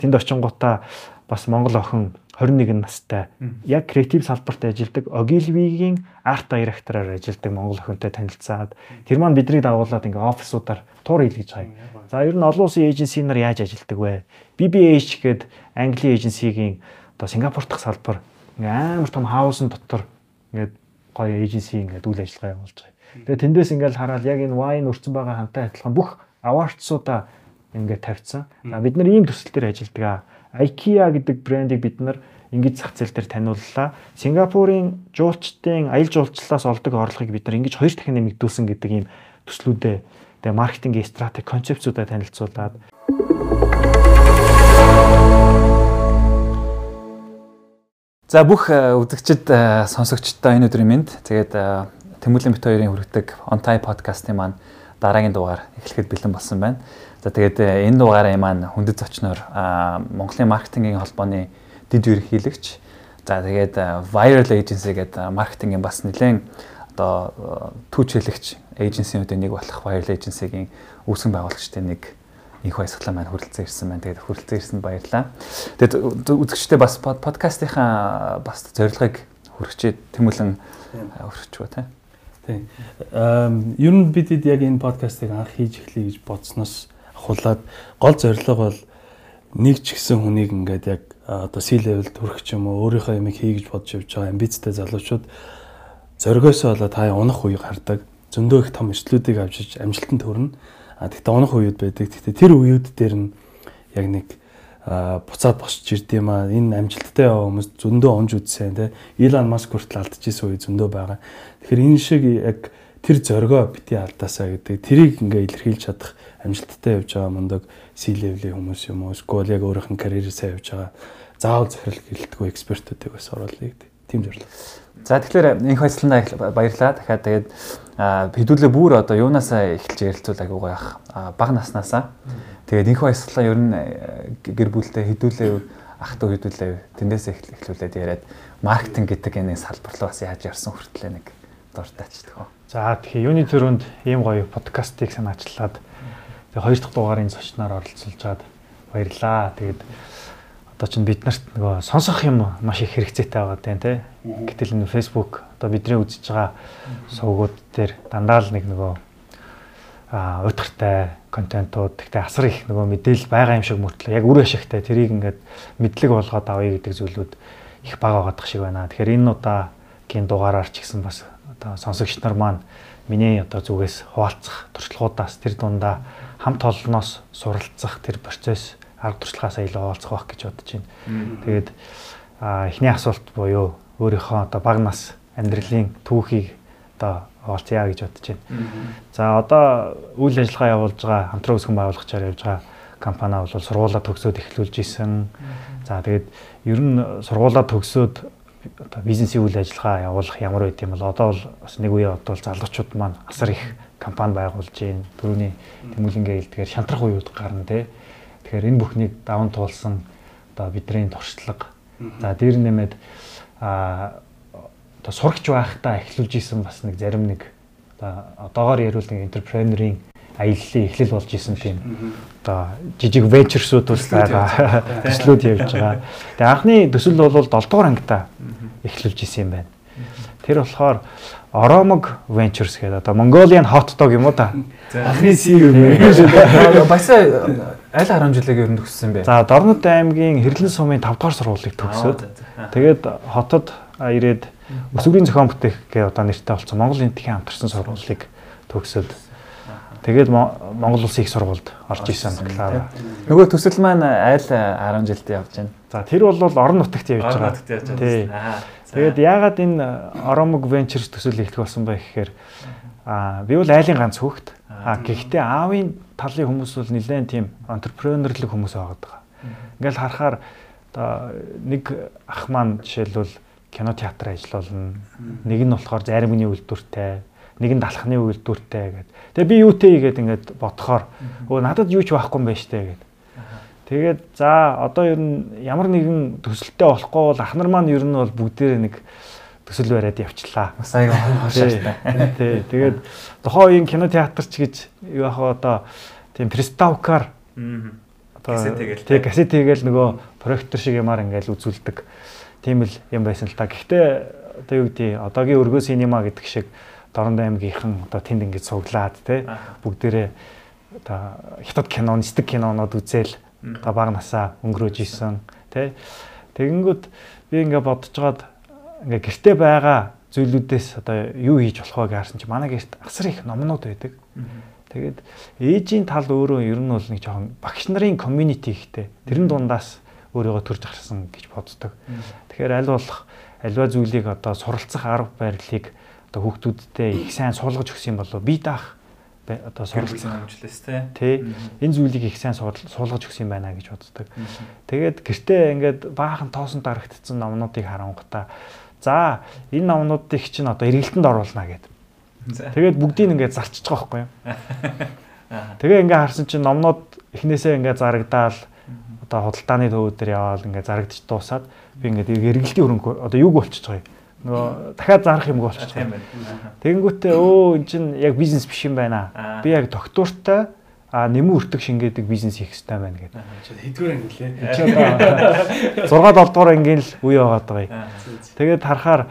Тэнд очингуудаа бас Монгол охин 21 настай яг креатив салбарт ажилладаг Ogilvy-гийн арт директороор ажилладаг монгол охинтой танилцаад тэр маань биднийг дагуулад ингээ офисуудаар тур хийлгэж байгаа. За ер нь олон улсын эйженси нар яаж ажилладаг вэ? BBH гээд Английн эйженсигийн одоо Сингапур дахь салбар ингээ амар том хаусын дотор ингээ гоё эйженси ингээ үйл ажиллагаа явуулж байгаа. Тэгээ тэндээс ингээл хараад яг энэ wine өрцөн байгаа хамтаа адилхан бүх awardсуудаа ингээ тавьсан. Бид нар ийм төсөл дээр ажилладаг. IKEA гэдэг брендийг бид нар ингэж зах зээл дээр таниуллаа. Сингапурын жуулчдын аялал жуулчлалаас олдог орлогыг бид нар ингэж хоёр дахин нэмэгдүүлсэн гэдэг ийм төслүүдээ тэгээ маркетингийн стратеги концепцуудаа танилцуулаад За бүх э, үзэгчд э, сонсогчдоо энэ өдрийн мэнд. Тэгээд э, Тэмүүлийн бит хоёрын хүргэдэг On Time podcast-ийн маань дараагийн дугаар эхлэхэд бэлэн болсон байна. За тэгээд энэ дугаараа маань хүндэт зочноор Монголын маркетингийн холбооны дид ерөнхийлөгч. За тэгээд Viral Agency гэдэг маркетингийн бас нэлээд одоо түүчэлэгч эйженсиудын нэг болох Viral Agency-гийн үүсгэн байгуулагчдын нэг их баясгалан маань хүрэлцэн ирсэн байна. Тэгээд хүрэлцэн ирсэнд баярлалаа. Тэгээд үзэгчтэй бас подкастынхаа бас зорилгыг хүргэчээ тэмүүлэн хүрчихв тий. Тийм. Эм ер нь бидэд яг энэ подкастыг анх хийж эхлэе гэж бодсноос ахуулаад гол зорилго бол нэг ч гэсэн хүнийг ингээд яг одоо C level төрөх ч юм уу өөрийнхөө ямиг хий гэж бодож явж байгаа амбицтай залуучууд зоригоосоо болоод хаяа унах үеийг хардаг. Зөндөө их том эрсдлүүдийг авчиж амжилтанд хүрнэ. А тэгтээ унах үеуд байдаг. Тэгтээ тэр үеуд дээр нь яг нэг буцаад босч ирд юм а энэ амжилттай яваа хүмүүс зөндөө онж үзсэн тий Илон Маск хүртэл алдчихсан үе зөндөө байгаа. Тэгэхээр энэ шиг яг тэр зоргоо бити алдаасаа гэдэг тэрийг ингээ илэрхийлж чадах амжилттай явж байгаа мундаг C level-ийн хүмүүс юм уу эсвэл яг өөрийнх нь карьерээсээ явж байгаа заавал захирал гэлтгүй экспертүүдийг бас оруулъя гэдэг тийм зорилго. За тэгэхээр энх баярлалаа баярлалаа. Дахиад тэгээд хэдүүлээ бүр одоо юунаасаа эхэлж ярилцвал агуу байх. Бага наснаасаа. Тэгээд энх баярлалаа ер нь гэр бүлтэй хэдүүлээ ах トゥ хэдүүлээ тэндээсээ эхлүүлээд яриад маркетинг гэдэг энэ салбар руу бас яаж ярсан хүртлээ нэг дуртайчдаг. За тэгэхээр юуны төрөнд ийм гоё подкастыг санаачлаад тэгээд хоёр дахь дугаарын зочноор оролцуулж чад баярлаа. Тэгээд одоо чинь бид нарт нөгөө сонсох юм маш их хэрэгцээтэй байгаа тань тий. Гэтэл энэ Facebook одоо бидний үзэж байгаа сувгууд дээр дандаа л нэг нөгөө а уйтгартай контентууд гэхдээ асар их нөгөө мэдээлэл байгаа юм шиг мөртлөө яг үр ашигтай тэрийг ингээд мэдлэг болгоод авъя гэдэг зүйлүүд их бага байгаадах шиг байна. Тэгэхээр энэ удаагийн дугаараар ч гэсэн бас одоо сонсогч нар маань миний одоо зүгээс хуваалцах туршлагуудаас тэр дундаа хамт олноос суралцах тэр процесс арга туршлагаасаа илүү олцох байх гэж бодож байна. Тэгээд эхний асуулт буюу өөрийнхөө одоо баг нас амьдралын түүхийг одоо олцъя гэж бодож байна. За одоо үйл ажиллагаа явуулж байгаа хамтран үүсгэн байгуулагчаар явж байгаа компани бол сургуулаа төгсөөд эхлүүлж исэн. За тэгээд ер нь сургуулаа төгсөөд одоо бизнесийн үйл ажиллагаа явуулах ямар байд юм бол одоо бол бас нэг үе одоо залуучууд маань асар их компани байгуулж байна. Төрөний тэмүүлэнгээ хэлдгээр шантрах үеуд гарна те. Тэгэхээр энэ бүхнийг даван туулсан одоо бидний туршлага. За дээр нэмээд а одоо сурагч байхдаа эхлүүлж исэн бас нэг зарим нэг одоо одоогоор ярил нэг энтерпренерийн аяллаа эхлэл болж исэн тийм одоо жижиг венчерсүүд бас байгаа төслүүд явж байгаа. Тэгээ анхны төсөл бол 7 дугаар ангита эхлүүлж исэн юм байна. Тэр болохоор Оромог Ventures гэдэг одоо Mongolian hot dog юм уу та? Анхны CEO юм байна. Басаа аль 10 жилиг ер нь төгссөн бэ? За Дорнод аймгийн Хэрлэн сумын 5 дугаар сургуулийг төгсөөд тэгээд хотод ирээд өсвөрийн зохион бүтээх гэх одоо нэртэй болсон Монгол энтхийн хамтарсан сургуулийг төгсөөд тэгээд Монгол улсын их сургуульд орж исэн бакалавр. Нөгөө төсөл маань аль 10 жилдээ явж байна. За тэр бол орон нутагт явж байгаа. Орон нутагт явж байгаа. Тэгээд яагаад энэ Oromog Ventures төсөл ихлэх болсон бэ гэхээр аа би бол айлын ганц хүүхэд. Аа гэхдээ аавын талын хүмүүс бол нэлээд тийм entrepreneurial хүмүүс байгаа. Ингээл харахаар одоо нэг ах маань жишээлбэл кино театр ажиллаулна. Нэг нь болохоор заримны үйлдвэртэй, нэг нь далхны үйлдвэртэй гэдэг. Тэгээ би юутэй игээд ингээд бодохоор өө надад юу ч байхгүй юм байна штэ гэдэг. Тэгээд за одоо ер нь ямар нэгэн төсөлтөй болохгүй бол ах нар маань ер нь бол бүгдээ нэг төсөл бариад явчлаа. Бас аяга хашааштай. Тий. Тэгээд тухайн үеийн кино театрч гэж вэ одоо тийм приставкаар одоо тий касет хийгээл нөгөө проектор шиг ямаар ингээл үзүүлдэг. Тийм л юм байсан л та. Гэхдээ одоо юу гэдэг одоогийн өргөө синема гэдэг шиг Дорнод аймгийнхан одоо тэнд ингээд цуглаад тий бүгдээрээ одоо хятад кино, нисдэг кинонууд үзэл одоо баг насаа өнгөрөөж исэн тий. Тэгэнгүүт би ингээд бодож жоод ингээд гэрте байгаа зүйлүүдээс одоо юу хийж болох вэ гэсэн чи манай гэрт асар их номнууд байдаг. Тэгээд ээжийн тал өөрөө ер нь бол нэг жоохон багш нарын community ихтэй. Тэрэн дундаас өөрийгөө төрж гарсан гэж боддог. Тэгэхээр аль болох альва зүйлийг одоо суралцах арга барилыг одоо хүүхдүүдтэй их сайн суулгаж өгсөн болов би даах одоо суралцсан амжилттай тий энэ зүйлийг их сайн суулгаж өгсөн байна гэж боддог. Тэгээд гэртээ ингээд баахан тоосон дарагдсан номнуудыг харангуйта за энэ номнуудыг чинь одоо эргэлтэнд оруулна гэдэг Тэгээд бүгдийг ингээд зарчиж байгаа байхгүй юу? Тэгээ ингээд харсан чинь номнууд эхнээсээ ингээд зарагдаал одоо худалдааны төвүүд дээр яваал ингээд зарагдчих дуусаад би ингээд эргэлтийн хөрөнгө одоо юг болчихж байгаа юм. Нөгөө дахиад зарах юмгүй болчихж байгаа. Тэгэнгүүтээ өө эн чинь яг бизнес биш юм байна. Би яг доктортой а нэмэн өртөг шингээдэг бизнес хийх хэрэгтэй байна гэдэг. Хэдгээр анги лээ. Чи одоо 6 7 дугаар ангийн л үе яваад байгаа юм. Тэгээд харахаар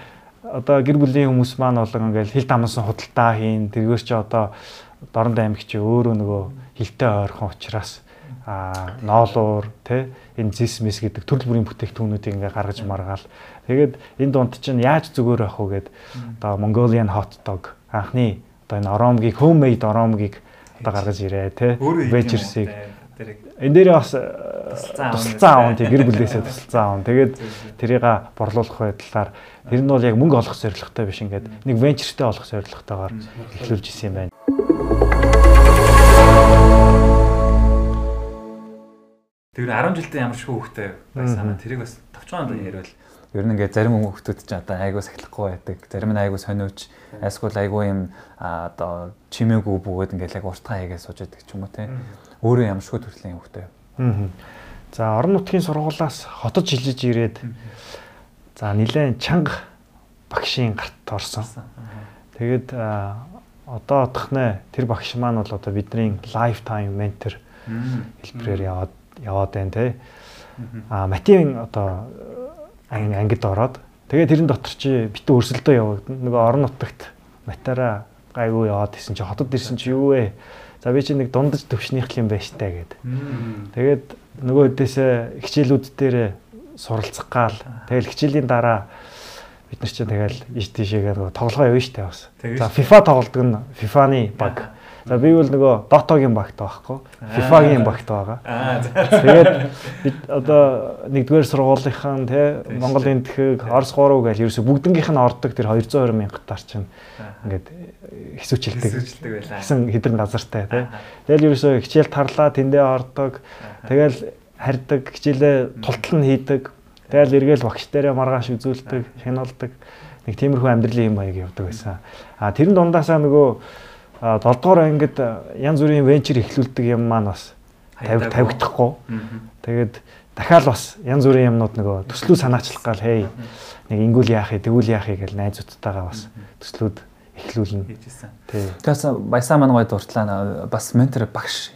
одоо гэр бүлийн хүмүүс маань болон ингээл хил дамнасан худалдаа хийн тэргээр чи одоо Дорнод аймаг чи өөрөө нөгөө хилтэй ойрхон учраас а ноолуур тэ энэ зис мис гэдэг төрөл бүрийн бүтээгдэхүүнүүдийг ингээ гаргаж маргаал. Тэгээд энэ дунд чинь яаж зүгээр байх вэ гэд одоо Mongolian hot dog. Анхны одоо энэ оромгийг homemade оромгийг одоо гаргаж ирээ тэ вежерсийг энэ дээр бас тусалцаа аав тий гэр бүлээсээ тусалцаа аав тэгээд тэрийг борлуулах байдлаар Тэр нь бол яг мөнгө олох зорилготой биш ингээд нэг венчертэй олох зорилготойгоор эхлүүлж исэн юм байна. Тэр 10 жилдээ ямар шиг хүүхдтэй байсан. Аа тэрийг бас товчхон яриад ер нь ингээд зарим хүүхдүүд ч одоо айгуу сахилахгүй байдаг. Зарим нь айгуу сониуч, айсгул айгуу юм одоо чимээгүй бөгөөд ингээд яг уртгаа хийгээ сууж байдаг ч юм уу те. Өөрөө ямар шиг төрлийн хүүхдтэй. За орон нутгийн сургуулаас хотод шилжиж ирээд За нилээн чанга багшийн гарт орсон. Тэгээд одоо отохнэ тэр багш маань бол одоо бидний lifetime mentor хэлбэрээр яваад яваад байна те. А матийн одоо ангид ороод тэгээд тэрэн дотор чи битүү өрсөлдөө явагдана. Нөгөө орон нутагт матаараа гайгүй яваад исэн чи хотод ирсэн чи юу вэ? За би чи нэг дундаж төвшнийх юм байж таа гэд. Тэгээд нөгөө хэдээсээ хичээлүүд дээр суралцах гал тэгэл хичээлийн дараа бид нар чинь тэгэл иш тийшээгээ тоглоо явна штэ бас. За FIFA тоглолдог нь FIFA-ны баг. За би бол нөгөө Dota-гийн багт байхгүй. FIFA-гийн багт байгаа. Тэгээд бид одоо нэгдүгээр сургуулийнхаа те Монголын тэхэг Орос 3 гэж ерөөсө бүгднгийнх нь ордог тэр 220 мянгатаар чинь ингээд хэсүүчилдэг. Хэсүүчилдэг байлаа. Гэсэн хэдэн газартай те. Тэгэл ерөөсө хичээл тарлаа тэндээ ордог. Тэгэл харьдаг, хичээлээ тултал нь хийдэг. Тэгэл эргээл багш дээрээ маргааш үзүүлдэг, хяналдаг. Нэг тиймэрхүү амьдралын юм баяг явдаг байсан. А тэрэн дундаасаа нөгөө 7 дугаар ангид янз бүрийн венчер эхлүүлдэг юм маань бас тавигдахгүй. Тэгээд дахиад бас янз бүрийн юмнууд нөгөө төслүүд санаачлах гал хей нэг ингүүл яах вэ, тэгүүл яах вэ гэж найзуудтайгаа бас төслүүд эхлүүлнэ. Тий. Тэгээс баясаа маань гой дуртлаа бас ментор багш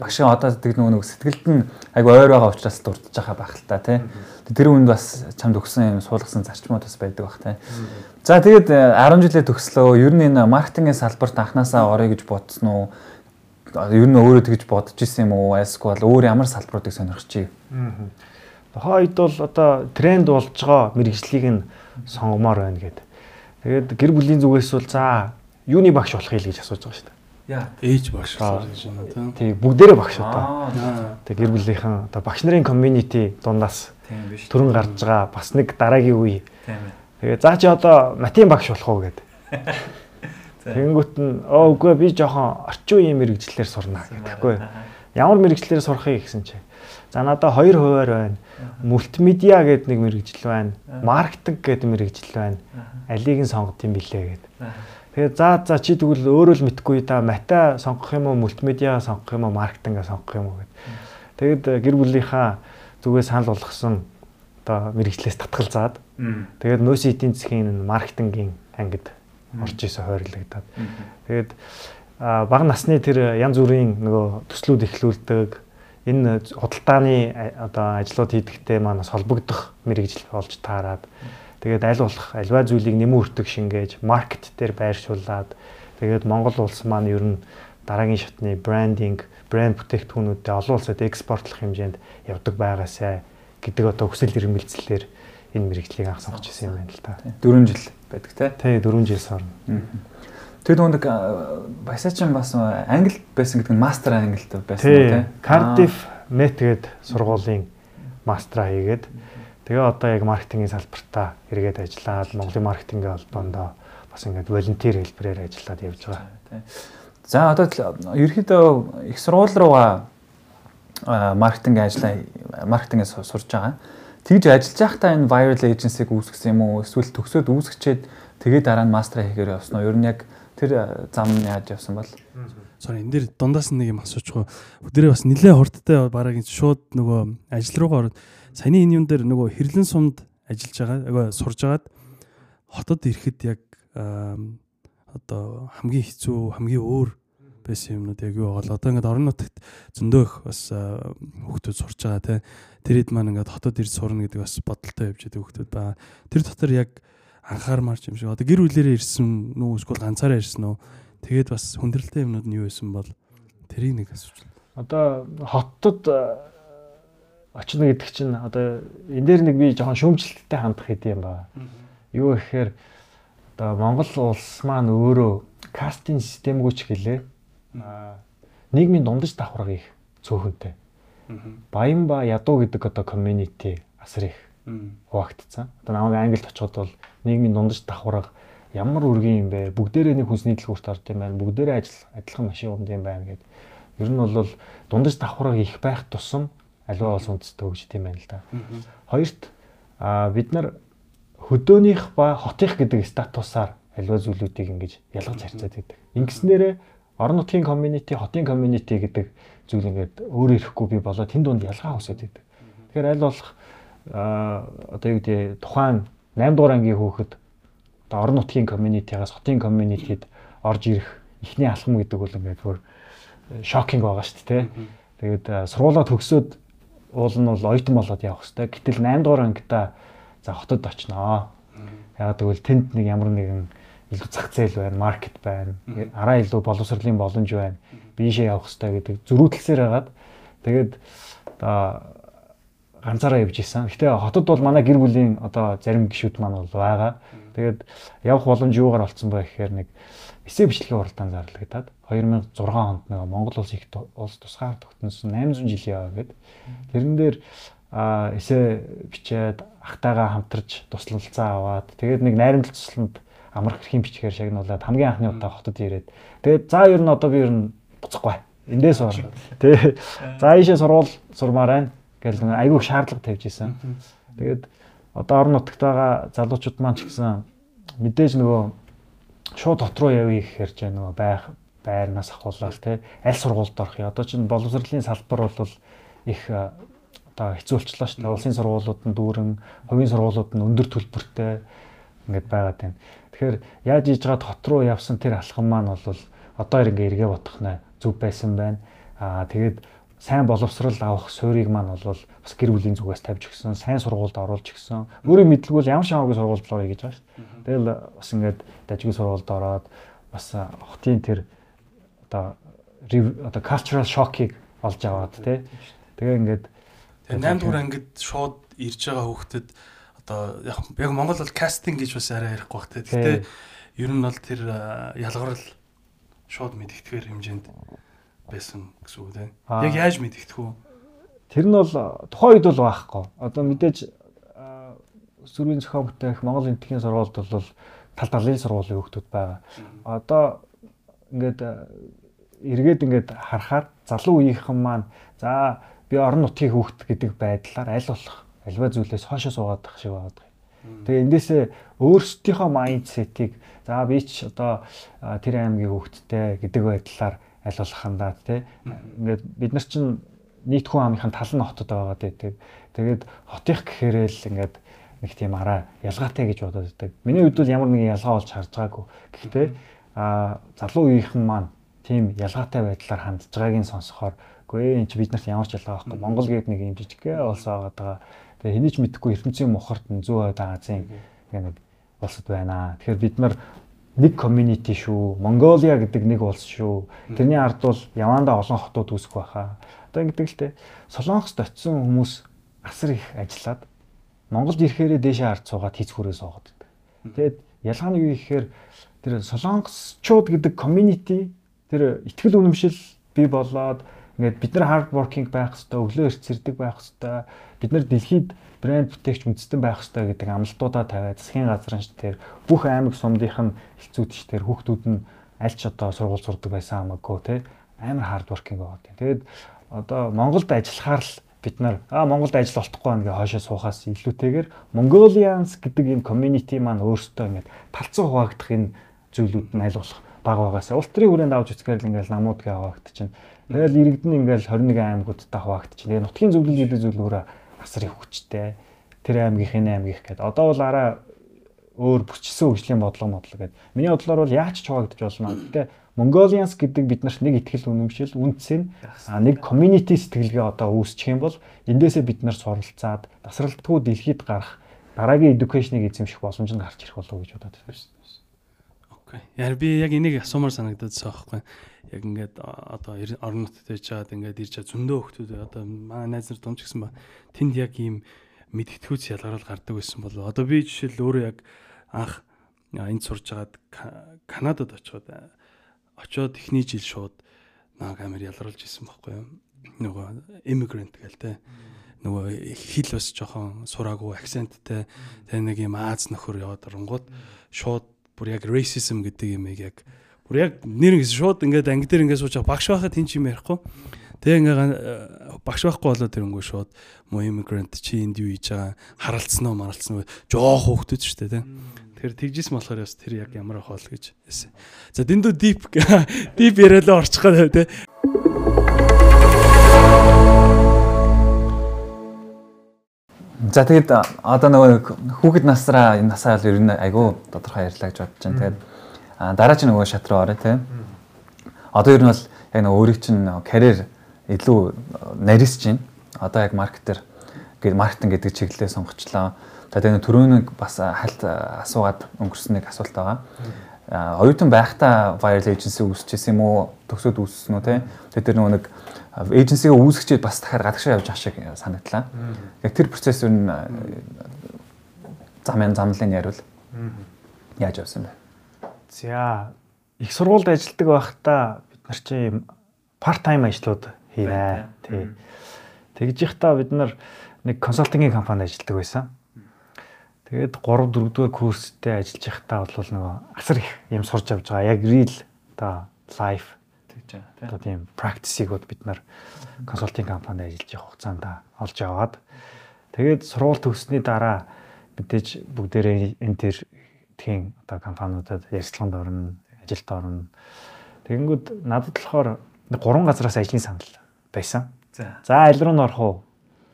багшийн одоо гэдэг нөгөө сэтгэлд нь айгу ойр байгаа учраас дурдж байгаа байх л та тий. Тэр үнд бас чамд өгсөн юм суулгасан зарчмууд бас байдаг бах тий. За тэгээд 10 э, жилээ төгслөө. Ер нь энэ маркетингийн салбарт анханасаа орё гэж бодсон уу? Ер нь өөрөө тэгж бодож исэн юм уу? Эсвэл өөр ямар салбаруудыг сонирхож чи? Хойд бол одоо тренд болж байгаа мэрэгжлийг нь сонгомоор байна гэдэг. Тэгээд гэр бүлийн зүгээс бол за юуны багш болохыг гэж асууж байгаа шүү дээ. Яа, ээж багш гэж байна тийм. Тий, бүгдээрээ багш одоо. Тэг гэр бүлийнхэн одоо багш нарын community дундаас төрөн гарч байгаа бас нэг дараагийн үе. Тийм ээ. Тэгээ заа чи одоо математик багш болох уу гэдэг. Тэнгүүт нь оо үгүй би жоохон орчин үеийн мэрэгчлэлээр сурна гэхгүй. Ямар мэрэгчлэлээр сурахыг гэсэн чи. За надаа хоёр хуваар байна. Мультимедиа гэдэг нэг мэрэгжил байна. Маркетинг гэдэг мэрэгжил байна. Алийг нь сонгох юм билээ гэдэг. Тэгээд за за чи тэгвэл өөрөө л мэдгүй да мата сонгох юм уу мультимедиа сонгох юм уу маркетинга сонгох юм уу гэд. Тэгэд э, гэр бүлийнхаа зүгээс санал болгосон одоо мэрэгчлээс татгалзаад тэгээд нөөцийн эдийн засгийн маркетингийн ангид орж исэн хойрлогдоод. Тэгээд бага насны тэр янз бүрийн нөгөө төслүүд эхлүүлдэг энэ худалдааны одоо ажлууд хийдэгтэй маань бас холбогдох мэрэгжил болж таарад тэгээд аль болох альва зүйлийг нэмэн өртөг шингээж маркет дээр байршуулад тэгээд Монгол улс маань ер нь дараагийн шатны брендинг, брэнд бүтээгдэхүүнүүдэд олон улсад экспортлох хэмжээнд явдаг байгаасай гэдэг одоо хүсэл эрмэлзлэлээр энэ мэрэгжлийг анх сонгож ирсэн юм байна л та. 4 жил байдаг тий. Тий 4 жил сорно. Тэр нэг Басачин бас англи байсан гэдэг нь мастер англид байсан тий. Cardiff Met гээд сургуулийн мастера хийгээд тэгээ одоо яг маркетингийн салбартаа эргээд ажиллаад Монголын маркетингийн холбоонд бас ингээд волонтер хэлбэрээр ажиллаад явж байгаа. За одоо ерөөхдөө их сургууль руугаа маркетинг ажиллаа маркетингээ сурж байгаа. Тэгж ажиллаж байхдаа энэ viral agency-г үүсгэсэн юм уу? Эсвэл төгсөөд үүсгэчээд тэгээ дараа нь мастер хийхээр явсан уу? Ер нь яг тэр зам нь яаж явсан бол? Sorry энэ дэр дундаас нэг юм асуучих. Өдөрөө бас нилээ хурдтай бараг шууд нөгөө ажил руугаа ороод саяны энэ юм дээр нөгөө хэрлэн сумд ажиллаж байгаа. Нөгөө сурж агаад хотод ирэхэд яг одоо хамгийн хэцүү, хамгийн өөр байсан юмнууд яг юу бол одоо ингээд орон нутагт зөндөө их бас хүүхдүүд сурч байгаа те тэр хэд маань ингээд хотод ирж сурна гэдэг бас бодолтой явж байгаа хүүхдүүд байгаа. Тэр дотор яг анхаармаарч юм шиг одоо гэр бүлээрээ ирсэн нүү эсвэл ганцаараа ирсэн үү тэгээд бас хүндрэлтэй юмнууд нь юу байсан бол тэрийг нэг асууж байна. Одоо хотод очно гэдэг чинь одоо энэ дээр нэг би жоохон шүүмжлэлттэй хандах хэдий юм байна. Юу гэхээр одоо Монгол улс маань өөрөө кастинг системгүй ч гэлээ нийгмийн дундаж давхарга их цөөхөнтэй. Баян ба ядуу гэдэг одоо community асар их хуваагдсан. Одоо намайг англид очиход бол нийгмийн дундаж давхарга ямар үргийн юм бэ? Бүгдээрээ нэг хүнсний дэлгүүрт орд юм байна. Бүгдээрээ ажил адилхан машин унд юм байна гэдэг. Ер нь бол дундаж давхарга их байх тусам аливаа улс үндэстэй хөгжиж юм байна л да. Хоёрт бид нар хөдөөнийх ба хотынх гэдэг статусаар аливаа зүйлүүдийг ингэж ялгаж харьцаад байдаг. Ингэснээрээ орон нутгийн community, хотын community гэдэг зүйл ингээд өөр ирэхгүй би болоо тэн дунд ялгаа үсэт байдаг. Тэгэхээр аль болох одоо юу гэдэг тухайн 8 дугаар ангийн хүүхэд одоо орон нутгийн community-гаас хотын community-д орж ирэх ихний алхам гэдэг бол ингээд бүр шокинг байгаа шүү дээ. Тэгээд сургуулаа төгсөөд уул нь бол оюутан болоод явах хэрэгтэй. Гэтэл 8 дугаар ангидаа за хотод очноо. Ягаад гэвэл тэнд нэг ямар нэгэн илүү зах зээл байна, маркет байна, араа илүү боловсролын боломж байна. Биишээ явах хэрэгтэй гэдэг зөрүүтэлсээр хагаад тэгээд одоо ганцаараа явж исэн. Гэтэ хотод бол манай гэр бүлийн одоо зарим гишүүд маань бол байгаа. Тэгээд явах боломж юугаар олцсон бэ гэхээр нэг эсээ бичлэгийн уралдаан зарлагдаад 2006 онд нэг Монгол улс их улс тусгаар тогтносон 800 жилийн яваа гэдэг. Тэрэн дээр эсээ бичээд ахтайгаа хамтарч туслалцаа аваад тэгээд нэг найрамдал тусланд амрах эрхийн бичгээр шагнуулад хамгийн анхны удаа хотод ирээд. Тэгээд за ер нь одоо би ер нь буцахгүй. Эндээс орно тий за ийшээ сурвал сурмаар байна гэж айгүй шаардлага тавьж исэн. Тэгээд одоо орон нутагт байгаа залуучууд маань ч гэсэн мэдээж нөгөө шууд дот руу явъя гэхээр ч нөгөө байх байрнаас ахуулаад тий аль сургуульд орох юм? Одоо чинь боловсролын салбар бол их одоо хэцүүлчлээ шүү дээ. Улсын сургуулиуд нь дүүрэн хувийн сургуулиуд нь өндөр төлбөртэй ингээд байгаад байна. Тэгэхээр яаж хийж байгаа хот руу явсан тэр алхам маань бол одоо ингээ эргээ бодох нэ зүг байсан байна. Аа тэгээд сайн боловсрал авах суурийг маань бол бас гэр бүлийн зүгээс тавьж өгсөн, сайн сургуульд оруулж өгсөн. Өөрөө мэдлгүй ямар шамаагүй сургуульд орё гэж байгаа шүү. Тэгэл бас ингээд дажгүй сургуульд ороод бас хотын тэр одоо одоо cultural shock-ыг олж аваад тий. Тэгээ ингээд 8 дугаар ангид шууд ирж байгаа хүүхдэд одоо яг Монгол бол кастинг гэж бас арай ярихгүй бах те. Гэтэ ер нь бол тэр ялгарл шууд мэдгэтгэхэр хэмжээнд байсан гэсэн үг те. Яг яаж мэдгэдэх вэ? Тэр нь бол тухайн үед бол байхгүй. Одоо мэдээж сүрийн зохион бүтээх Монгол энтхийн сургуульд бол тал талын сургуулийн хүүхдүүд байгаа. Одоо ингээд эргээд ингээд харахаар залуу үеийнхэн маань за би орон нутгийн хүүхд гэдэг байдлаар аль болох альва зүйлээс хоошоо суугаад тах шиг байгаа. Тэгээ эндээсээ өөрсдийнхөө майндсетийг за би ч одоо тэр аймгийн хөвгттэй гэдэг байдлаар хандаад тий. Ингээд бид нар чинь нийт хүн амынхаа тал нь хотод байгаад байдаг. Тэгээд хотынх гэхээрээ л ингээд нэг тийм араа ялгаатай гэж бодоод байдаг. Миний хувьд бол ямар нэгэн ялгаа болж харж байгаагүй. Гэхдээ а залуу үеийнхэн маань тийм ялгаатай байдлаар хандж байгаагийн сонсохоор Үгүй энэ чи бид нарт ямар ч ялгаа байхгүй. Монгол гээд нэг юм жижигхэн улс байгаа даа. Тэгээ хэний ч мэдэхгүй ертөнцийн мухарт нь зөө ойд Азийн нэг улсад байна. Тэгэхээр бид нар нэг community шүү. Монголиа гэдэг нэг улс шүү. Тэрний ард бол явандаа олон хотууд үүсэх байхаа. Одоо ингэдэг л те. Солонгост очисон хүмүүс асар их ажиллаад Монголд ирэхээрээ дээшээ ард суугаад хийц хүрээ суугаад байдаг. Тэгээд ялгаа нь юу гэхээр тэр солонгосчууд гэдэг community тэр ихтгэл үнэмшил бий болоод ингээд бид нар hard working байх хэвээр өглөө эрт зэрдэг байх хэвээр бид нар дэлхийд брэнд бүтээгч үндэстэн байх хэвээр гэдэг амлалтуудаа тавиад засгийн газрын тэр бүх аймаг сумдынх нь тэр хүүхдүүд нь аль ч одоо сургууль сурдаг байсан хамаагүй те амар working байгаад тийм. Тэгээд одоо Монголд ажиллахаар л бид нар аа Монголд ажил олдохгүй байна гэж хоошоо суухаас илүүтэйгээр Mongolians гэдэг энэ community маань өөрсдөө ингээд талцсан хуваагдах энэ зүйлүүд нь аль болох бага багасаа улс төрийн хүрээнд авч үзэхээр л ингээд намууд гээ хаваагд чинь. Тэгэл иргэдэн ингээд 21 аймагуудтай хаваагд чинь. Тэгээ нутгийн зөвлөл гэдэг зөвлөгөөрөө асар их хүчтэй. Тэр аймгийнхын аймгийнх гэдэг. Одоо бол араа өөр бүчсэн хөгжлийн бодлого модлого гэдэг. Миний бодлоор бол яаж ч хуваагдаж болно. Гэтэ Mongolians гэдэг бид нарт нэг ихтгэл үнэмшил, үндсэн нэг community сэтгэлгээ одоо үүсчих юм бол эндээсээ бид нар суралцаад тасралтгүй дэлхийд гарах дараагийн education-ыг эзэмших боломж нь гарч ирэх болов уу гэж бодоод байна. Окей. Яг би яг энийг асуумаар санагдаад байгаа байхгүй. Яг ингээд одоо орон нутгад байж чаад ингээд ирж чад зөндөө хөлтүүд одоо манай найз нар дунч гисэн ба тэнд яг ийм мэдгэдэггүйц ялгарал гардаг байсан болов. Одоо би жишээл өөрөө яг анх энд сурж байгаад Канадад очиод очиод эхний жил шууд нэг амар ялгарулж исэн байхгүй юу. Нөгөө immigrant гээл те. Нөгөө хэл бас жоохон сураагүй акценттэй тэ нэг юм Аз нөхөр яваад оронгууд шууд бүр яг racism гэдэг юмыг яг бүр яг нэр ингэ шууд ингээд анги дээр ингээд сууж багш байхад хин ч юм ярихгүй. Тэгээ ингээ багш байхгүй болоод тэрнгүү шууд мо immigrant чи энд юу хийж байгаа харалцсан уу маралцсан уу жоох хөөхтөд ч тэ. Тэр тэгжсэн болохоор бас тэр яг ямар ах бол гэж. За дэндүү deep deep яриалаа орчих гоо тэ. За тэгээд одоо нөгөө хүүхэд насраа энэ насаа бол ер нь айгүй тодорхой ярьлаа гэж бодож байна. Тэгээд дараа чинь нөгөө шат руу орё тийм. Одоо ер нь бол яг нөгөө өөрийг чинь карьер илүү нарийс чинь одоо яг маркетер гэдэг маркетинг гэдэг чиглэлээ сонгочлоо. За тэгээд түрүүнийг бас хальт асуугаад өнгөрсөн нэг асуулт байгаа. Оюутан байхдаа viral agency үүсчихсэн юм уу? Төгсөөд үүссэн үү те? Тэгээд тэр нөгөө нэг эйженсигээ үүсгэчээд бас дахиад гадагшаа явж ах шиг санагдлаа. Яг тэр процесс нь замын замлын яривал яаж явсан бэ? За их сургуульд ажилладаг байхдаа бид нар чи part time ажлууд хийнэ. Тий. Тэгж ихтаа бид нар нэг консалтингийн компанид ажилладаг байсан. Тэгээд 3 4 дугаар курстэй ажиллаж байхдаа бол нөгөө асар их юм сурч авч байгаа. Яг real одоо life гэж байна. Одоо тийм practice-ийг бид нар консалтинг компанид ажиллаж явах хугацаанд олж аваад тэгээд сургууль төгссөний дараа мэдээж бүгдээрээ энэ төр тхийн одоо компаниудад ярилцлаганд орно, ажилд орно. Тэгэнгүүт надад болохоор гурван газраас ажлын санал байсан. За. За аль руу н орох уу?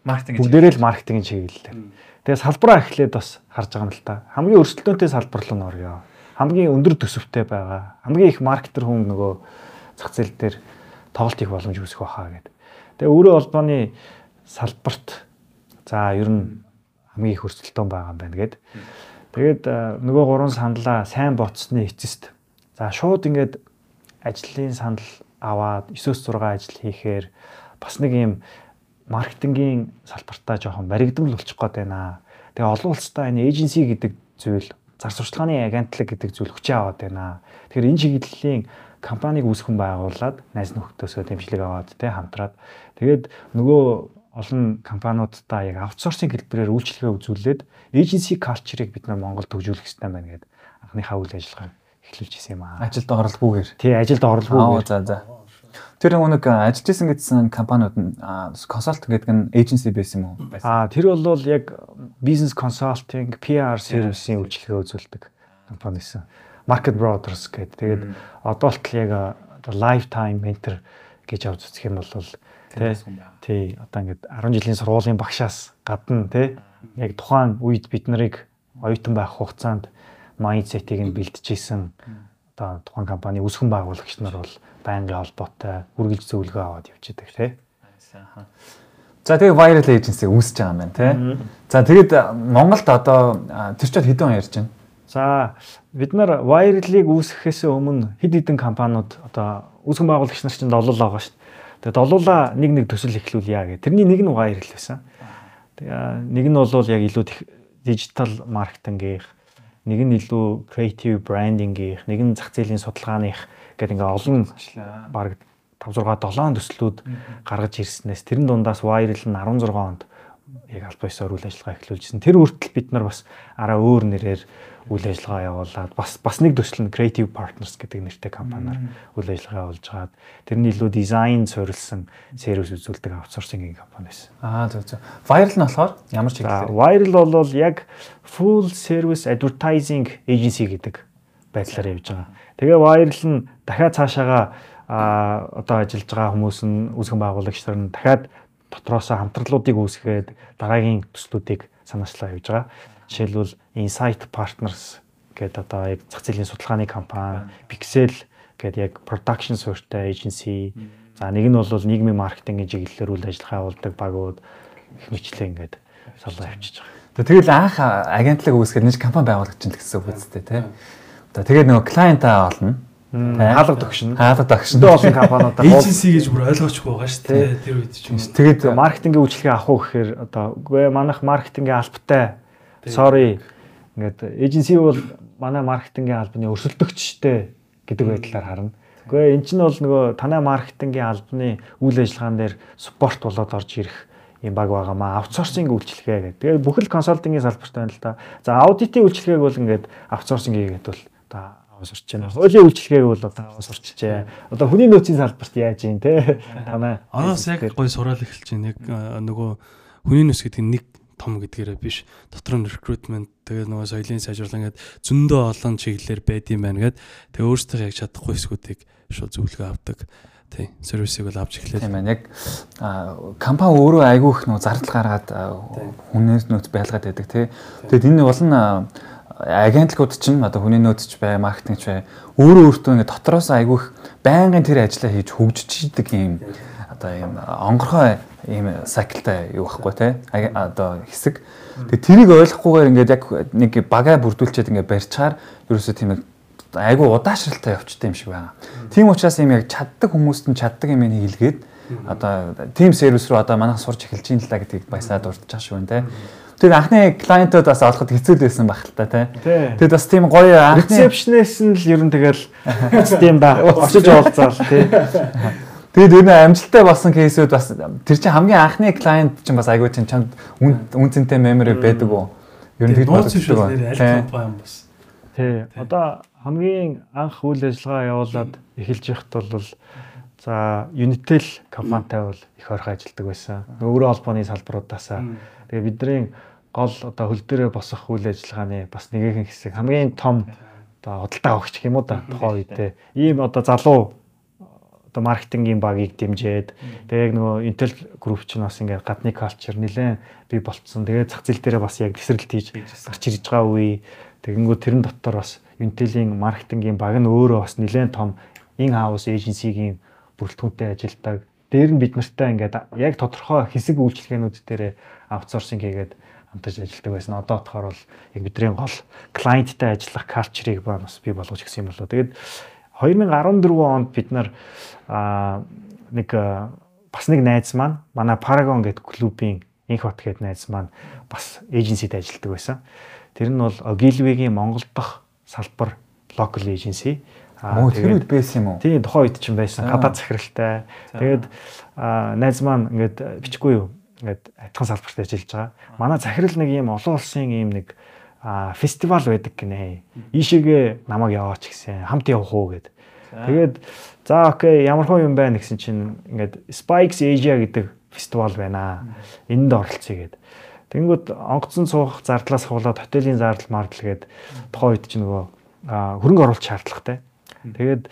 Маркетинг. Бүгдээрээ л маркетингийн чиглэлээр. Тэгээ салбараа эхлээд бас харж байгаа юм л та. Хамгийн өрсөлдөөнтэй салбар руу н орё. Хамгийн өндөр төсөвтэй байгаа. Хамгийн их маркетер хүн нөгөө зах зээл дээр тоглолт хийх боломж үүсэх байхаа гэдэг. Тэгээ өөрөө холбооны салбарт за ер нь хамгийн их өрсөлдөөн байгаа юм байна гэд. Тэгээд нөгөө гурван саналаа сайн боцсны эцэст за шууд ингээд ажлын санал аваад 9-6 ажил хийхээр бас нэг юм маркетингийн салбартаа жоохон баригдмал болчих гээд байна. Тэгээ олон улстай энэ эйженси гэдэг зүйл зар сурталчилгааны агентлаг гэдэг зүйл хүчээ аваад байна. Тэгэхээр энэ чиглэлийн компанийг үүсгэн байгуулад найз нөхдөсөө дэмжлэг аваад те хамтраад тэгээд нөгөө олон компаниудаа яг аутсорсинг хэлбэрээр үйлчлэгээ үзүүлээд эйженси калчрыг бид нар Монголд төвжүүлэх хэрэгтэй байна гэдэг анхныхаа үйл ажиллагаа эхлүүлж ирсэн юм аа. Ажилд оролцгүйгээр. Тий, ажилд оролцгүйгээр. За за. Тэр нэг ажиллаж исэн гэсэн компаниуд нь консалтинг гэдэг нь эйженси байсан юм уу? Аа, тэр бол яг бизнес консалтинг, PR сервисийн үйлчлэгээ үзүүлдэг компани байсан. Market Brothers гэдэг. Тэгээд одоо л яг lifetime mentor гэж авч үзэх юм бол тий одоо ингээд 10 жилийн сургуулийн багшаас гадна тий яг тухайн үед бид нарыг оюутан байх хугацаанд майндсетийг нь бэлтжижсэн одоо тухайн компани үүсгэн байгуулагч нар бол байнгын холбоотой үргэлж зөвлөгөө аваад явж байдаг тий. За. За тэгээ viral agency үүсэж байгаа юм байна тий. За тэгээд Монголд одоо тэр чад хэдэн он ярьж байна? За бид нар viral-ыг үүсгэхээс өмнө хэд хэдэн компаниуд одоо үүсгэн байгуулагч нар чинь долоол байгаа шүү. Тэгээд долуулаа нэг нэг төсөл эхлүүлье гэх. Тэрний нэг нь viral байсан. Тэгээ нэг нь бол яг илүү дижитал маркетингийнх, нэг нь илүү creative branding-ийнх, нэг нь зах зээлийн судалгааных гэдэг ингээ олон баг 5 6 7 төслүүд гаргаж ирснээс тэрэн дундаас viral нь 16 онд яг аль биесээр үйл ажиллагаа эхлүүлжсэн. Тэр үртэл бид нар бас араа өөр нэрээр үйл ажиллагаа явуулаад бас бас нэг төсөл нь Creative Partners гэдэг нэртэй компаниар үйл ажиллагаа явуулж хагаад тэрний илүү дизайн суурилсан сервис үзүүлдэг аутсорсингийн компани байсан. Аа зөв зөв. Viral нь болохоор ямар чиглэлээр? Viral бол яг full service advertising agency гэдэг байдлаар явж байгаа. Тэгээ Viral нь дахиад цаашаага а одоо ажиллаж байгаа хүмүүс нь үүсгэн байгуулагч нар нь дахиад дотроос хамтралуудыг үүсгээд дараагийн төслүүдийг санаачлаа явж байгаа. Жишээлбэл Insight Partners гэдэг одоо яг зах зээлийн судалгааны компани, Pixel гэдэг яг production суурьтай agency. За нэг нь бол нийгмийн маркетингийн чиглэлээр үйл ажиллагаа явуулдаг багууд их мэтлээ ингээд салгаа явчихж байгаа. Тэгэл анх агентлаг үүсгэж нэг компани байгуулагч чинь гэсэн үг үстэй тий. Одоо тэгээд нөгөө клиентаа олно. Хаалга тогшин. Хаалга тогшин. Дэ олон компаниудаа agency гэж бүр ойлгоохгүй байгаа шүү дээ. Тэр үед ч юм. Тэгээд маркетингийн үйлчлэгээ авах уу гэхээр одоо үгүй манайх маркетингийн албатай sorry ингээд эйженси бол манай маркетингийн албаны өрсөлдөгчтэй гэдэг байдлаар харна. Гэхдээ эн чинь бол нөгөө танай маркетингийн албаны үйл ажиллагаан дээр спорт болоод орж ирэх юм баг байгаамаа. Аутсорсинг үйлчлэгээ гэдэг. Тэгээд бүхэл консалтингийн салбарт байна л да. За аудитын үйлчлэгээг бол ингээд аутсорсинг хийгээд бол одоо аваас орч байна. Хуулийн үйлчлэгээг бол одоо аваас орчжээ. Одоо хүний нөөцийн салбарт яаж юм те? Танай. Араас яг гой сураал эхэлж байна. Яг нөгөө хүний нөөц гэдэг нь нэг том гэдгээрээ биш дотор нь recruitment тэгээ нөгөө соёлын сайжруулан гэдэг зөндөө олон чиглэлээр байд юм байна гэд тэгээ өөрсдөө яг чадахгүй хэсгүүдийг шууд зөвлөгөө авдаг тий сервисыг бол авч эхлэв. Тийм байна. Яг компани өөрөө айгүй их нөө зардал гаргаад хүнээс нөөц байлгаад байдаг тий. Тэгэд энэ бол нь агентлагууд чинь одоо хүний нөөцч бай, маркетингч бай өөрөө өөртөө ингээд дотроос айгүй их байнгын тэр ажиллаа хийж хөгжиж идэг юм одоо юм онгорхой ийм сайклтай юу байхгүй те одоо хэсэг. Тэгээ тэрийг ойлгохгүйгээр ингээд яг нэг багаа бүрдүүлчихэд ингээд барьчаар ерөөсөө тийм айгүй удаашралтай явчтай юм шиг байна. Тийм учраас юм яг чаддаг хүмүүст нь чаддаг юм хийлгээд одоо тим сервис рүү одоо манайх сурч эхэлж ин л та гэдгийг баясаад урдчих шүү те. Тэр анхны клиентууд бас олоход хэцүү байсан баг л та тий. Тэгээд бас тийм гоё анхны ресепшнээс нь л ер нь тэгэл тийм да. Очиж уулзаал тий. Тэгээд ер нь амжилттай болсон кейсүүд бас тэр чинь хамгийн анхны клиент чинь бас айгүй чинь чамд үн цэнтэй memory байдаг уу? Ер нь тэгж боддог байна. Тий. Одоо хамгийн анх үйл ажиллагаа явуулаад эхэлж байхад бол за Unitel компанитай бол их ойрхон ажилладаг байсан. Өөрөө холбооны салбаруудаасаа. Тэгээ бидний гол одоо хөл дээрээ босох үйл ажиллагааны бас нэгэн хэсэг хамгийн том одоо худалдаа авахч юм уу да тухайн үедээ ийм одоо залуу одоо маркетингийн багийг дэмжиж тэгээ яг нөгөө Intel Group ч бас ингээд гадны culture нэлээд бий болцсон. Тэгээ зах зээл дээр бас яг тесрэлт хийж гарч ирж байгаа үе. Тэгэнгүүт тэрэн дотор бас Intel-ийн маркетингийн баг нь өөрөө бас нэлээд том in house agency-гийн бүрэлдэхүүнтэй ажилдаг. Дээр нь бид нартай ингээд яг тодорхой хэсэг үйлчлэгээнүүд дээр аутсорсинг хийгээд хамтарч ажилладаг байсан. Одоо болохоор бол яг бидний гол клиенттай ажиллах culture-ыг бас бий болгож гисэн юм болоо. Тэгээд 2014 онд бид нар нэг бас нэг найз маань манай Paragon гэдэг клубийн инх бат гэдэг найз маань бас эйженсид ажилладаг байсан. Тэр нь бол Ogilvy-гийн Монгол дахь салбар local agency. Аа тэр үед байсан юм уу? Тийм тухайн үед ч юм байсан. Гадаад захиралтай. Тэгээд найз маань ингээд бичихгүй юу? Ингээд адилхан салбарт ажиллаж байгаа. Манай захирал нэг юм олон улсын юм нэг фестивал байдаг гинэ. Ийшээгээ намайг яваач гэсэн. Хамт явах уу гэд. Тэгээд за окей ямар хөө юм байна гэсэн чинь ингээд Spikes Asia гэдэг фестивал байна. Энд оролцъё гэд. Тэнгүүд онгоцон суух зардлаас хуулаад хотелийн зардал мардал гэд тухайн үед чинь нөгөө хөрөнгө оруулалт шаардлагатай. Тэгээд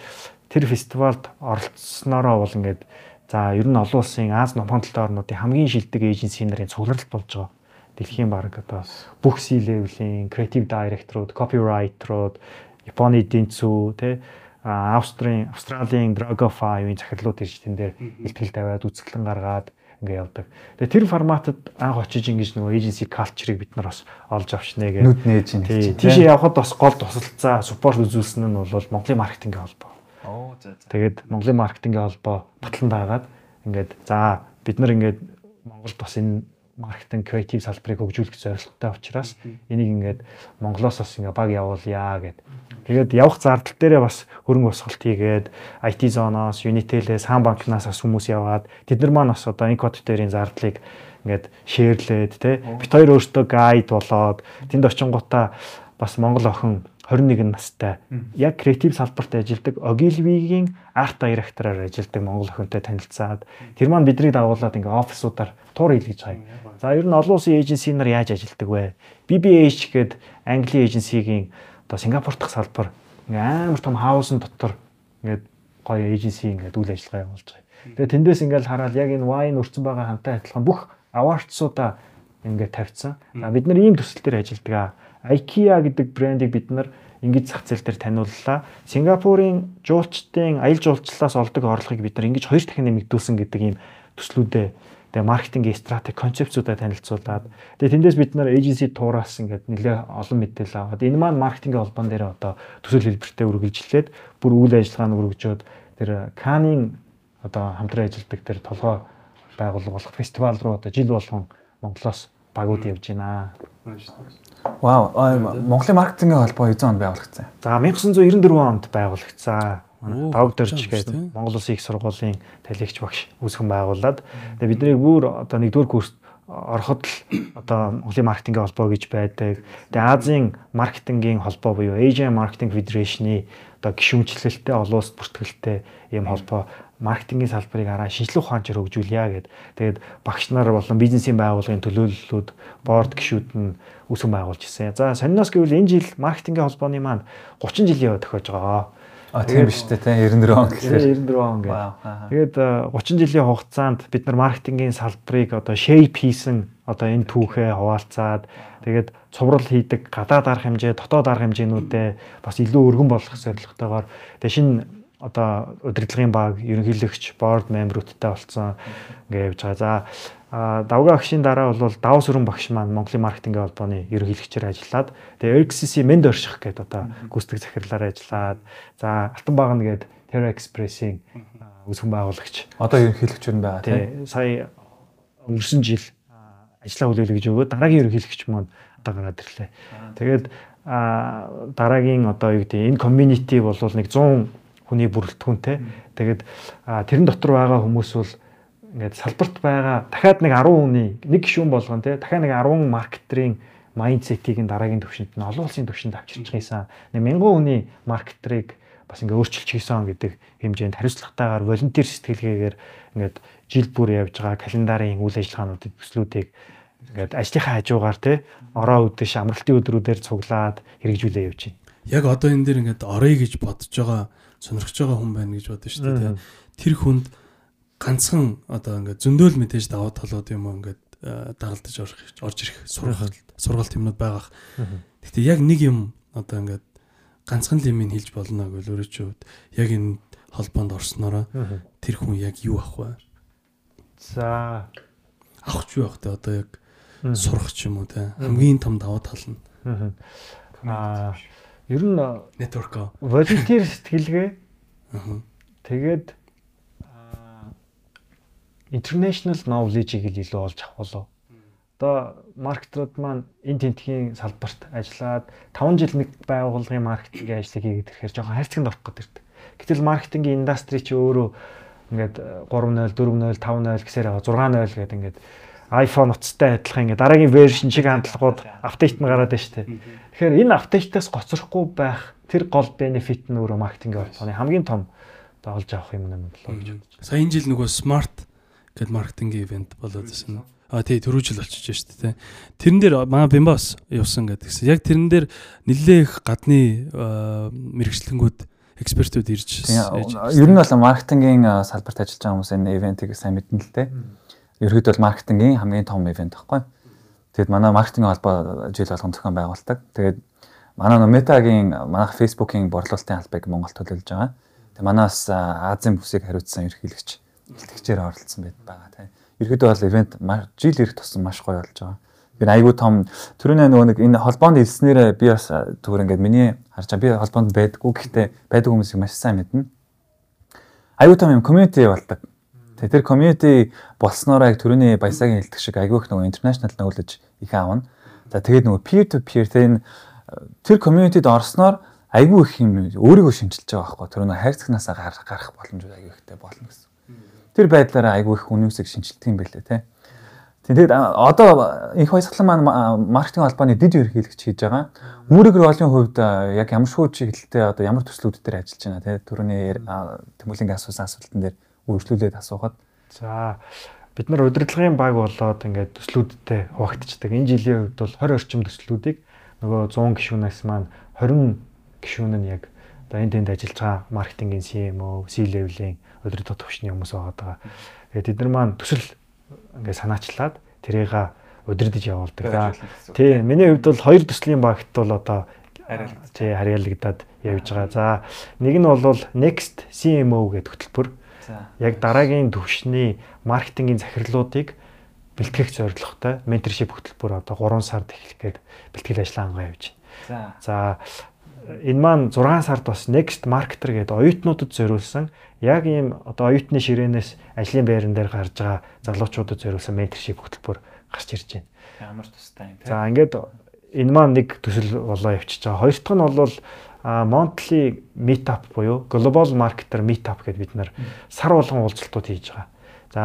тэр фестивалд оролцсноороо бол ингээд за ер нь олон улсын Аз номхон талтай орнуудын хамгийн шилдэг эйженси нарын цугларалт болж байгаа дэлхийн баг одоо бүх C-level-ийн creative director-ууд, copywriter-ууд, Японы эдийн засаг тий Австрийн Австралийн Dragify-ийн захирлууд ирж тэн дээр ихтгэл тавиад үзэсгэлэн гаргаад ингээ явдаг. Тэгээ тэр форматад анх очиж ингэж нөгөө agency culture-ыг бид нар бас олж авчнэ гэх. Нүд нээж ин тий. Тийшээ явхад бас гол тусалцаа support үзүүлсэн нь бол Монголын маркетингийн холбоо. Оо за за. Тэгээд Монголын маркетингийн холбоо батлан дагаад ингээд за бид нар ингээд Монголд бас энэ маркетинг креатив салбарыг хөгжүүлэх зорилготой учраас энийг ингээд Монголоос бас ингээ баг явуулъя гэд. Тэгээд явах зардал дээрээ бас хөрөнгө босголт хийгээд IT зоноос, Unitel-ээс, хаан банкнаас бас хүмүүс яваад тэд нар маань бас одоо Incode дээрийн зардлыг ингээд шеэрлээд те бит хоёр өөртөө гайд болоод тэнд очингуудаа бас Монгол охин 21 настай яг креатив салбарт ажилладаг Ogilvy-гийн арт директороор ажилладаг монгол охинтой танилцаад тэр маань биднийг дагуулад ингээ офисуудаар тур хийлгэж байгаа. За ер нь олон улсын эйженси нар яаж ажилладаг вэ? BBH гээд Английн эйженсигийн одоо Сингапур дахь салбар ингээ амар том хаусын дотор ингээ гоё эйженси ингээ үйл ажиллагаа явуулж байгаа. Тэгээ тэндээс ингээл хараад яг энэ wine өрцөн байгаа хамтаа адилхан бүх awardсуудаа ингээ тавьсан. За бид нар ийм төсөл төр ажилладаг. IKEA гэдэг брендийг бид нар ингэж зах зээл дээр таниуллаа. Сингапурын жуулчдын аялал жуулчлалаас олдог орлогыг бид нар ингэж хоёр дахин нэмэгдүүлсэн гэдэг ийм төслүүдээ тэгээ маркетингийн стратеги концепцуудаа танилцуулаад тэгээ тэндээс бид нар эйженси туураас ингээд нэлээ олон мэдээлэл аваад энэ маань маркетингийн холбоон дээр одоо төсөл хэлбэртэй үргэлжлээд бүр үйл ажиллагааг өргөжөөд тэр Канийн одоо хамтран ажилладаг тэр толгой байгууллага болох фестивал руу одоо жил болгон Монголоос багууд явж байна. Вау, Монголын маркетингийн холбоо 900 онд байгуулагдсан. За 1994 онд байгуулагдсан. Давг дөрж гэдэг Монгол Улсын их сургуулийн талигч багш үүсгэн байгуулад тэгээ бидний бүр одоо нэгдүгээр курст ороход л одоо Монголын маркетингийн холбоо гэж байдаг. Тэгээ Азийн маркетингийн холбоо буюу Asian Marketing Federation-ы одоо гишүүнчлэлтэй олон улс бүртгэлтэй ийм холбоо маркетингийн салбарыг араа шинжилгээ ухаанчаар хөгжүүлье гэд. Тэгээд багш нар болон бизнесийн байгууллагын төлөөллөлүүд, борд гишүүд нь үүсгэн байгуулж ирсэн. За сониноос гэвэл энэ жил маркетингийн холбооны маань 30 жилийн яваа тохиож байгаа. А тийм биш үү те 94 он гэхээр 94 он гээ. Тэгээд 30 жилийн хугацаанд бид нар маркетингийн салбарыг одоо shape хийсэн одоо энэ түүхээ хуваалцаад тэгээд цуврал хийдэг гадаад арга хэмжээ, дотоод арга хэмжээнүүдээ бас илүү өргөн болгох зорилготойгоор тэгээд шинэ одоо удирдлагын баг ерөнхийлөгч борд мембруудтай болцсон ингээ явж байгаа. За давга агшийн дараа бол давс өрөн багш маань Монголын маркетингийн холбооны ерөнхийлөгчээр ажиллаад тэгээ RXC Мend орших гэдэг одоо гүйцэтгэх захирлаар ажиллаад за Алтан багна гэдэг Terra Express-ийн үүсгэн байгуулагч. Одоо ерөнхийлөгч нь байгаа тийм. Сая өнгөрсөн жил ажлаа хүлээлгэж өгөө дараагийн ерөнхийлөгч маань одоо гараад ирлээ. Тэгээд дараагийн одоо юу гэдэг энэ community бол нэг 100 хүний бүрэлдэхүүнтэй. Тэгээд тэрэн дотор байгаа хүмүүс бол ингээд салбарт байгаа дахиад нэг 10 хүний нэг гишүүн болгон те дахиад нэг 10 маркетерийн майндсетийг нь дараагийн төвшөнд нь олон улсын төвшөнд авчирч гисэн. Нэг мянган хүний маркетерыг бас ингээ өөрчилж хийсэн гэдэг хэмжээнд хариуцлагатайгаар волонтер сэтгэлгээгээр ингээд жил бүр явж байгаа календарын үйл ажиллагаануудыг төслүүдийг ингээд ажлынхаа хажуугаар те ороо өдөш амралтын өдрүүдээр цуглаад хэрэгжүүлээ явж байна. Яг одоо энэ дэр ингээд орё гэж бодож байгаа сонирхож байгаа хүн байна гэж бодсон шүү дээ. Тэр хүнд ганцхан одоо ингээд зөндөөл мэдээж даваа талууд юм уу ингээд дагалдаж орж орж ирэх сургалт сургалт юмнууд байгаах. Гэхдээ яг нэг юм одоо ингээд ганцхан л юм хэлж болно гэвэл өөрөө ч үед яг энэ холбоонд орсноороо тэр хүн яг юу авах вэ? За. Авах ч юу авах те одоо яг сурах ч юм уу те? Хамгийн том даваа тал нь. Аа Ер нь network волонтер сэтгэлгээ. Тэгээд international knowledge-ийг л илүү олж авах болов. Одоо маркетрууд маань энэ тентхийн салбарт ажиллаад 5 жил нэг байгууллагын маркетингийн ажлыг хийгээд ирэхээр жоохон хайрцагт орох гэдэг ирдэг. Гэтэл маркетингийн индастри чи өөрөө ингээд 3.0, 4.0, 5.0 гэсээр 6.0 гэдэг ингээд iPhone утастай адилхан ингээ дараагийн вершн шиг хандлагууд апдейт нь гараад байна шүү дээ. Тэгэхээр энэ апдейттаас гоцрохгүй байх тэр гол бенефит нь өөрөө маркетингийн холбооны хамгийн том одоо олж авах юм юм болоо гэж бодож байна. Сая энэ жил нөгөө smart гэдэг маркетингийн ивент болоод байсан. А тий түрүү жил очиж шүү дээ. Тэрэн дээр маа бимбас явсан гэдгсэн. Яг тэрэн дээр нэлээ их гадны мэрэгчлэнгүүд экспертүүд ирж ер нь бол маркетингийн салбарт ажиллаж байгаа хүмүүс энэ ивентийг сайн мэднэ л дээ ерөөдөө бол маркетингийн хамгийн том ивент байхгүй. Тэгэд манай маркетинг холбоо жил болгон зохион байгуулдаг. Тэгээд манай Метагийн манайх Facebook-ийн борлуулалтын албыг Монголд төлөвлөж байгаа. Тэгээд манаас Азийн бүсийг хариуцсан ерхийлэгч бэлтгэгчээр оролцсон байд байгаа тийм. ерөөдөө бол ивент жил ирэх тусам маш гоё болж байгаа. Тэгэхээр айгүй том түрүүний нөгөө нэг энэ холбоонд илснээр би бас зүгээр ингээд миний харж байгаа би холбоонд байдгүй гэхдээ байдаг хүмүүсийг маш сайн мэднэ. Айгүй том юм community болдог. Тэгээ тэр community болсноороо яг түрүүний баясагийн хэлдэг шиг айгүй их нөгөө international knowledge их аавна. За тэгээд нөгөө peer to peer тэр тэр community-д орсноор айгүй их юм өөрийгөө шинжилж байгаа байхгүй. Тэр нөгөө хайрцагнаасаа гарах боломж айгүй ихтэй болно гэсэн. Тэр байдлаараа айгүй их үнэмсийг шинжилдэг юм байлээ те. Тэгээд одоо их баясгалан маань маркетинг холбооны дид ерөнхийлөгч хийж байгаа. Үүрэг ролын хувьд яг ямар шууд чиглэлтэй одоо ямар төслүүд дээр ажиллаж байна те. Төрөний Тэмүүлийн асуусан асуултан дээр үргэлжлүүлээд асуухад. За бид нар удирдлагын баг болоод ингээд төслүүдтэй хуваагдчихдаг. Энэ жилийн хувьд бол 20 орчим төслүүдийг нөгөө 100 гишүүнээс маань 20 гишүүн нь яг одоо энэ тэнд ажиллаж байгаа маркетингийн CMO, C-level-ийн удирдах төвчний хүмүүс байгаа. Тэгээд бид нар маань төсөл ингээд санаачлаад тэрийг удирдах явуулдаг. За тий миний хувьд бол хоёр төслийн багт бол одоо тий харьяалагдаад явж байгаа. За нэг нь бол Next CMO гэдэг хөтөлбөр. Яг дараагийн төвшний маркетингийн захирлуудыг бэлтгэх зорилготой менторшип хөтөлбөр одоо 3 сард эхлэх гээд бэлтгэл ажлаа ангаа явж байна. За энэ маань 6 сард бас Next Marketer гэдэг оюутнуудад зориулсан яг ийм одоо оюутны ширээнээс ажлын байран дээр гарч байгаа залуучуудад зориулсан менторшип хөтөлбөр гарч ирж байна. Ямар тустай юм те. За ингээд энэ маань нэг төсөл болоо явчихж байгаа. Хоёр дахь нь бол monthly meetup буюу global marketer meetup гэдээ бид нар сар болгон уулзалтууд хийж байгаа. За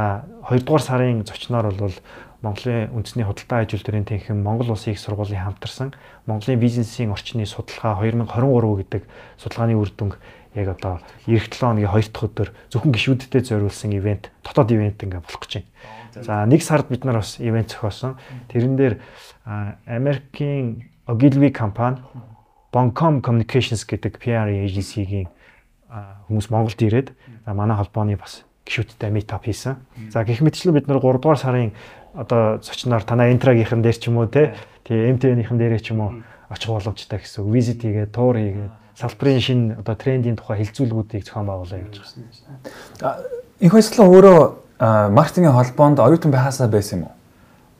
хоёрдугаар сарын зочноор бол Монголын үндэсний худалдаа ажилтнуудын тэнхим Монгол Улсын их сургуулийн хамтарсан Монголын бизнесийн орчны судалгаа 2023 гэдэг судалгааны үр дүнг яг одоо эх 7 хоногийн 2 дахь өдөр зөвхөн гişүүдтэй зориулсан ивент, дотоод ивент ингээ болох гэж байна. За нэг сард бид нар бас ивент зохиосон. Тэрэн дээр Америкийн Ogilvy компани Boncom Communications гэдэг PR agency-гийн хүмүүс Монголд ирээд манай холбооны бас гişүүдтэй meetup хийсэн. За гэх мэтчлэн бид нар 3 дугаар сарын одоо зочноор танаа интрагийнхэн дээр ч юм уу те тэгээ MTN-ийнхэн дээрээ ч юм уу очих боломжтой гэсэн. Visit хийгээд, тур хийгээд салбарын шинэ одоо трендийн тухай хилцүүлгүүдийг зохион байгуулаа гэж байна. Их баясгалан өөрөө маркетингийн холбоонд оюутан байхасаа байсан юм уу?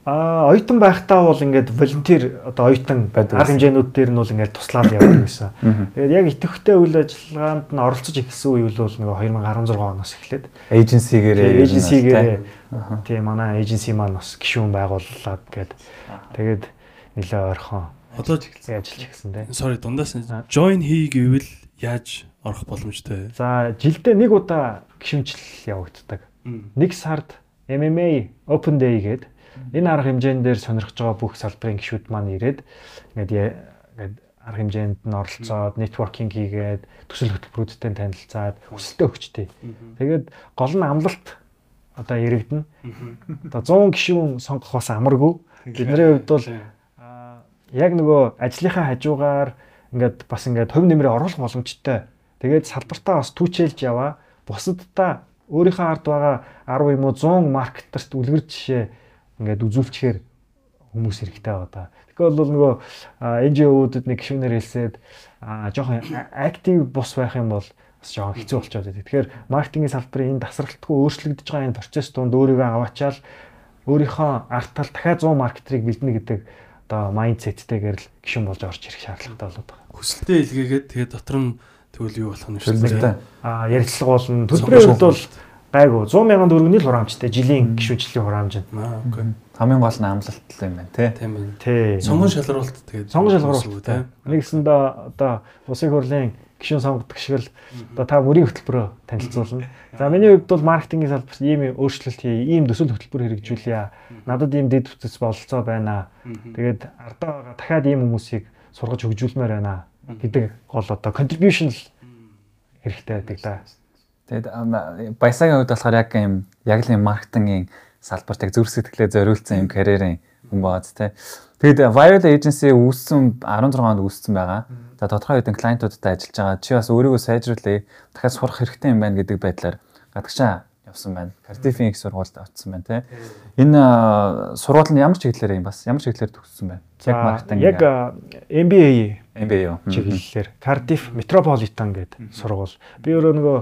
Аа оюутан байхдаа бол ингээд волонтер одоо оюутан арга хэмжээнүүд дээр нь бол ингээд туслаад явдаг байсан. Тэгээд яг идэвхтэй үйл ажиллагаанд нь оролцож эхэлсэн үе бол нөгөө 2016 оноос эхлээд. Эйженсигээрээ эйженсигээрээ тийм манай эйженси маань бас гишүүн байгууллаад гээд. Тэгээд нэлээ ойрхон Одоо ч эхэлсэн ажиллаж эхэлсэн тийм. Sorry дундаас join хий гэвэл яаж орох боломжтой? Вэ? За жилдээ нэг удаа гişүнчил явагддаг. Нэг сард MMA Open Day гэдэг энэ арга хэмжээнд дээр сонирхож байгаа бүх салбарын гишүүд маань ирээд ингээд ингээд арга хэмжээнд нь оролцоод networking хийгээд төсөл хөтөлбөрүүдтэй танилцаад хүсэлтээ өгчтэй. Тэгээд гол нь амлалт одоо яригдана. Одоо 100 гишүүн сонгох бас амаргүй. Бидний хувьд бол яг нөгөө ажлынхаа хажуугаар ингээд бас ингээд хувь нэмрээ оруулах боломжтой. Тэгээд салбартаа бас түүчээлж яваа. Бусаддаа өөрийнхөө ард байгаа 10 юм уу 100 маркетерт үлгэр жишээ ингээд үзүүлчихээр хүмүүс хэрэгтэй байгаа да. Тэгэхээр бол нөгөө NGO-уудад нэг гişүнээр хэлсээд жоохон актив бус байх юм бол бас жоохон хэцүү болчиход байдаг. Тэгэхээр маркетингийн салбарын энэ тасралтгүй өөрчлөгдөж байгаа энэ процесс донд өөрийгөө аваачаал өөрийнхөө артал дахиад 100 маркетрийг бэлдэнэ гэдэг одоо майндсеттэйгээр л гişүн болж орж ирэх шаардлагатай болоод байгаа. Хүсэлтэд илгээгээд тэгээд дотор нь тэгвэл юу болох нь шүү дээ. Аа ярилцлага болно. Төлбөрийн хувьд бол гайгүй 100 сая төгрөгийн л хураамжтай жилийн гişүнчлийн хураамж нь. Аа окей. Хамгийн гол нь амлалт юм байна тий. Тийм байна. Тий. Сонгон шалгаруулалт тэгээд сонгон шалгаруулалт тий. Нэгсэндээ одоо улсын хурлын гişүн сонгодог шиг л одоо та мөрийн хөтөлбөрөө танилцуулна. За миний хувьд бол маркетингийн салбарт ийм өөрчлөлт хий, ийм төсөл хөтөлбөр хэрэгжүүлье. Надад ийм дэд бүтц бололцоо байна. Тэгээд ардаа байгаа дахиад ийм хүмүүсийг сургаж хөгжүүлмээр байна гэдэг гол одоо contribution хэрэгтэй байдаг да. Тэгээд баясагийн хувьд болохоор яг ийм яг л ийм маркетингийн салбарт яг зүрх сэтгэлээ зориулсан юм карьерийн хүн бааз тий. Тэгэд Viral Agency үүссэн 16 онд үүссэн байгаа. За тодорхой хэдэн клиентуудтай ажиллаж байгаа. Чи бас өөрийгөө сайжруулъя. Дахиад сурах хэрэгтэй юм байна гэдэг байдлаар гадагшаа явсан байна. Cardiff-ийн их сургуульд очсон байна тий. Энэ сургууль нь ямар чиглэлээр юм бас ямар чиглэлээр төгссөн байна? Яг маркетинг. Яг MBA MBA чиглэлээр Cardiff Metropolitan гэдэг сургууль. Би өөрөө нөгөө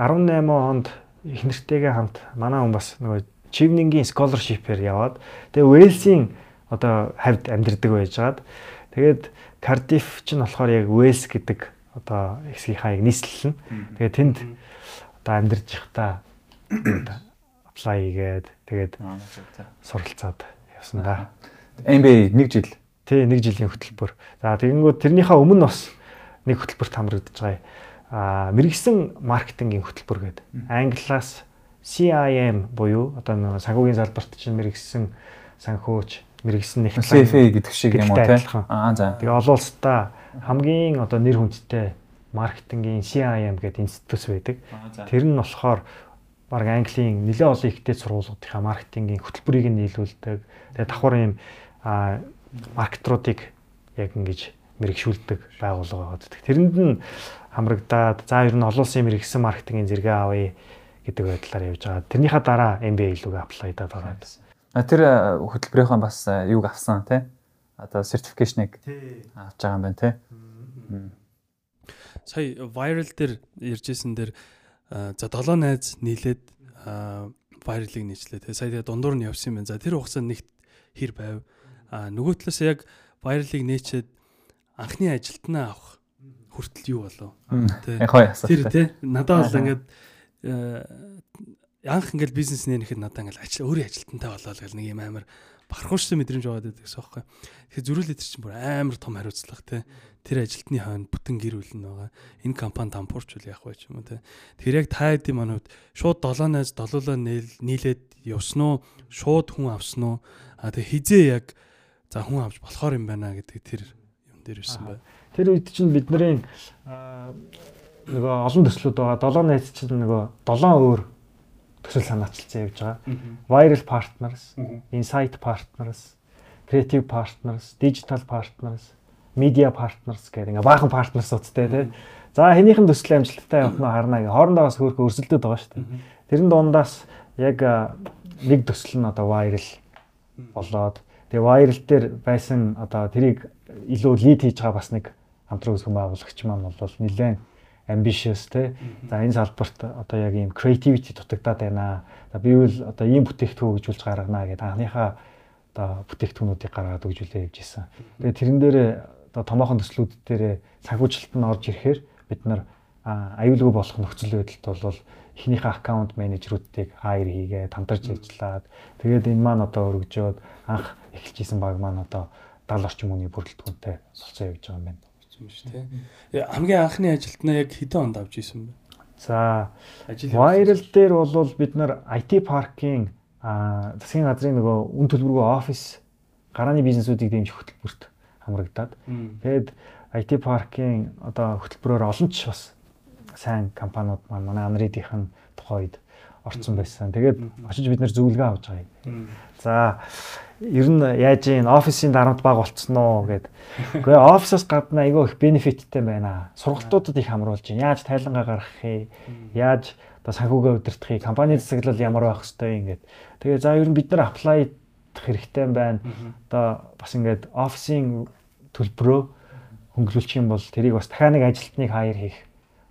18 онд их нэртэйгээ хамт манай хүн бас нөгөө Чивнингийн scholarship-ээр яваад тэгээ Wales-ийн одоо хавьд амьдардаг байжгаад тэгээд Cardiff ч нь болохоор яг Wales гэдэг одоо хэсгийнхаа яг нийслэл нь. Тэгээд тэнд одоо амьдарч байхдаа apply хийгээд тэгээд суралцаад явсан да. MBA 1 жил. Тий, 1 жилийн хөтөлбөр. За тэгэнгүүт тэрнийхээ өмнө бас нэг хөтөлбөрт хамрагдаж байгаа. Аа мэрэгсэн маркетингийн хөтөлбөр гэдэг. Англиас CIM буюу одоо нэг санхүүгийн салбарт чинь мэрэгсэн санхүүч, мэрэгсэн нэг CFA гэдэг шиг юм уу те? Аа за. Тэгээ олон улстай хамгийн одоо нэр хүндтэй маркетингийн CIM гэдэг институт байдаг. Тэр нь болохоор баг Английн нэлээд олон ихтэй сургуулиудынхаа маркетингийн хөтөлбөрийг нийлүүлдэг. Тэгээ давхар юм маркетруудыг яг ингэж мэрэгшүүлдэг байгууллага байгаа гэдэг. Тэрэнд нь хамрагдаад за ер нь олон улсын мэрэгсэн маркетингийн зэрэгээ авъя гэдэг байдлаар явж байгаа. Тэрнийхээ дараа MBA илүүгээ apply даад байгаа. А тэр хөтөлбөрийнхөө бас юуг авсан тий? Одоо сертификейшнийг авч байгаа юм байна тий? Сая viral дээр ярьжсэн дээр за 7 найз нийлээд viral-ыг нийчлээ тий. Сая тэгээ дундуур нь явсан юм байна. За тэр хугацаанд нэгт хэр байв. А нөгөө талаас яг viral-ыг нээчээд анхны ажилтнаа авах хүртэл юу болов? Тэ. Тэр тий надад бол ингээд э, анх ингээд бизнес нээхэд надад ингээд ажил өөрийн ажилтнтай болоо л гэл нэг юм амар бахархуушсан мэдрэмж байгаа гэдэг гэсэн байхгүй. Тэгэхээр зөрүүлээд чинь бүр амар том хариуцлага тий. Тэр ажилтны хойно бүтэн гэр бүл нь байгаа. Энэ компани дампуурчвал яах вэ ч юм уу тий. Тэгэхээр яг та хэдийн манайд шууд 7 найз долоолоо нийлээд явсан уу? Шууд хүн авсан уу? А тэгээ хизээ яг за хүн авч болохоор юм байна гэдэг тэр дээр ирсэн бай. Тэр үед чинь бидний нөгөө олон төслүүд байгаа. Долоо найз чинь нөгөө долоон өөр төсөл санаачилсан явж байгаа. Viral partners, insight partners, creative partners, digital partners, media partners гэдэг ингээ баахан уцтай тий. За хэнийхэн төсөл амжилттай явах нь харна гэ. Хоорондоо бас хөөрхө өрсөлдөд байгаа шүү дээ. Тэрэн дундаас яг нэг төсөл нь одоо viral болоод тэгээ viral дээр байсан одоо тэрийг илүү лид хийж байгаа бас нэг хамтран үүсгэн байгуулагч маань бол нэлээд ambitious те. За энэ салбарт одоо яг ийм creativity дутагдаад байна. За би бол одоо ийм бүтээгдэхүүн хөгжүүлж гаргана гэдэг анхныхаа одоо бүтээгдэхүүнүүдийг гаргаад хөгжүүлээ явж исэн. Тэгээ тэрэн дээр одоо томоохон төслүүд дээр санхүүжилт нь орж ирэхээр бид нар аюулгүй болох нөхцөл байдалд бол эхнийхээ аккаунт менежерүүдийг хайр хийгээд хамтарч ажиллаад тэгээд энэ маань одоо өргөжөөд анх эхэлжсэн баг маань одоо 70 орчим хүний бүрэлдэхүүнтэй болцоо явж байгаа юм байна. Юм шүү тий. Хамгийн анхны ажилтнаа яг хэдэн онд авч исэн бэ? За viral дээр бол бид нар IT паркийн засгийн газрын нөгөө үн төлбөргүй офис гарааны бизнесүүдийг дэмжих хөтөлбөрт хамрагдаад тэгээд IT паркийн одоо хөтөлбөрөөр олон ч бас сайн компаниуд маань манай Анридийнхэн тухайд орцсон байсан. Тэгээд очиж бид нэр зөвлөгөө авч байгаа юм. За ер нь яаж ийн офисын дарамт баг болцсон уу гэд. Гэхдээ офисоос гадна айгүй их бенефиттэй байна. Сургалтуудад их хамруулж байна. Яаж тайлангаа гаргах юм? Яаж одоо санхүүгээ удирдах юм? Компани засаглал ямар байх хэвтэй юм гээд. Тэгээ за ер нь бид нар аплай хэрэгтэй байна. Одоо бас ингээд офисын төлбөрөө хөнгөлүүлчих юм бол тэрийг бас дахиад нэг ажилтныг хайр хийх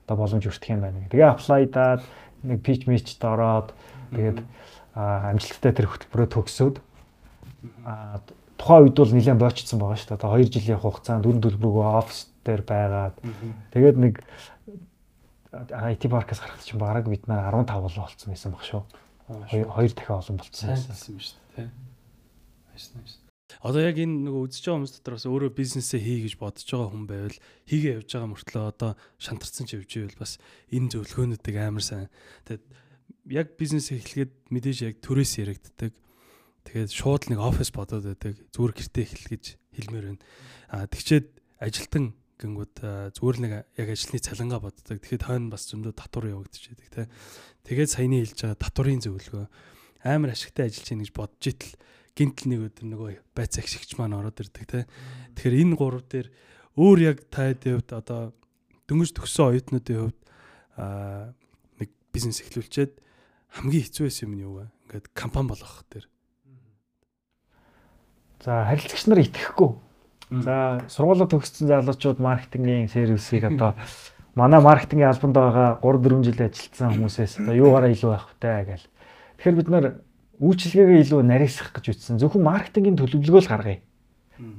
одоо боломж өртөх юм байна. Тэгээ аплайдаад нэг пич мичд ороод тэгээд амжилттай тэр хөтөлбөрөө төгсөөд тухайн үед бол нэлээд боочсон байгаа шүү дээ. Одоо 2 жилийн хугацаанд дөрөв төлбөрөөгөө офис дээр байгаад тэгээд нэг IT паркаас гарахт чинь бараг бид нар 15 болоо болцсон байсан баг шүү. Хоёр дахин олон болцсон байсан юм шүү дээ. Хайс Одоо яг энэ нөгөө үзэж байгаа хүмүүс дотроос өөрөө бизнесээ хий гэж бодож байгаа хүн байвал хийгээ явж байгаа мөртлөө одоо шантарсан ч явж ивэл бас энэ зөвлөгөөнүүдийг амар сайн. Тэгээд яг бизнес эхлэхэд мэдээж яг төрөөс яригддаг. Тэгээд шууд нэг офис бодоод байдаг. Зүгээр гэртээ эхлэх гэж хэлмээр байна. Аа тэгчээд ажилтан гингүүд зүгээр нэг яг ажлын цалингаа боддог. Тэгэхэд хойно бас зөндөө татвар явагдчихэдэг тий. Тэгээд саяны хэлж байгаа татварын зөвлөгөө амар ашигтай ажиллаж чинь гэж бодож итэл гинтл нэг өдөр нөгөө байц агшигч маань ороод ирдэг те. Тэгэхээр энэ гурав дээр өөр яг таад хувьд одоо дөнгөж төгссөн оюутнуудын хувьд аа нэг бизнес эхлүүлчихэд хамгийн хэцүү байсан юм нь юу вэ? Ингээд компани болгох дээр. За харилцагч нар итгэхгүй. За сургуулаа төгссөн залуучууд маркетингийн сервисийг одоо манай маркетингийн албанд байгаа 3 4 жил ажилласан хүмүүсээс одоо юугаараа илүү байх вэ гэж. Тэгэхээр бид нар үйлчилгээгээ илүү нарийсах гэж үтсэн. Зөвхөн маркетингийн төлөвлөгөө л гаргая.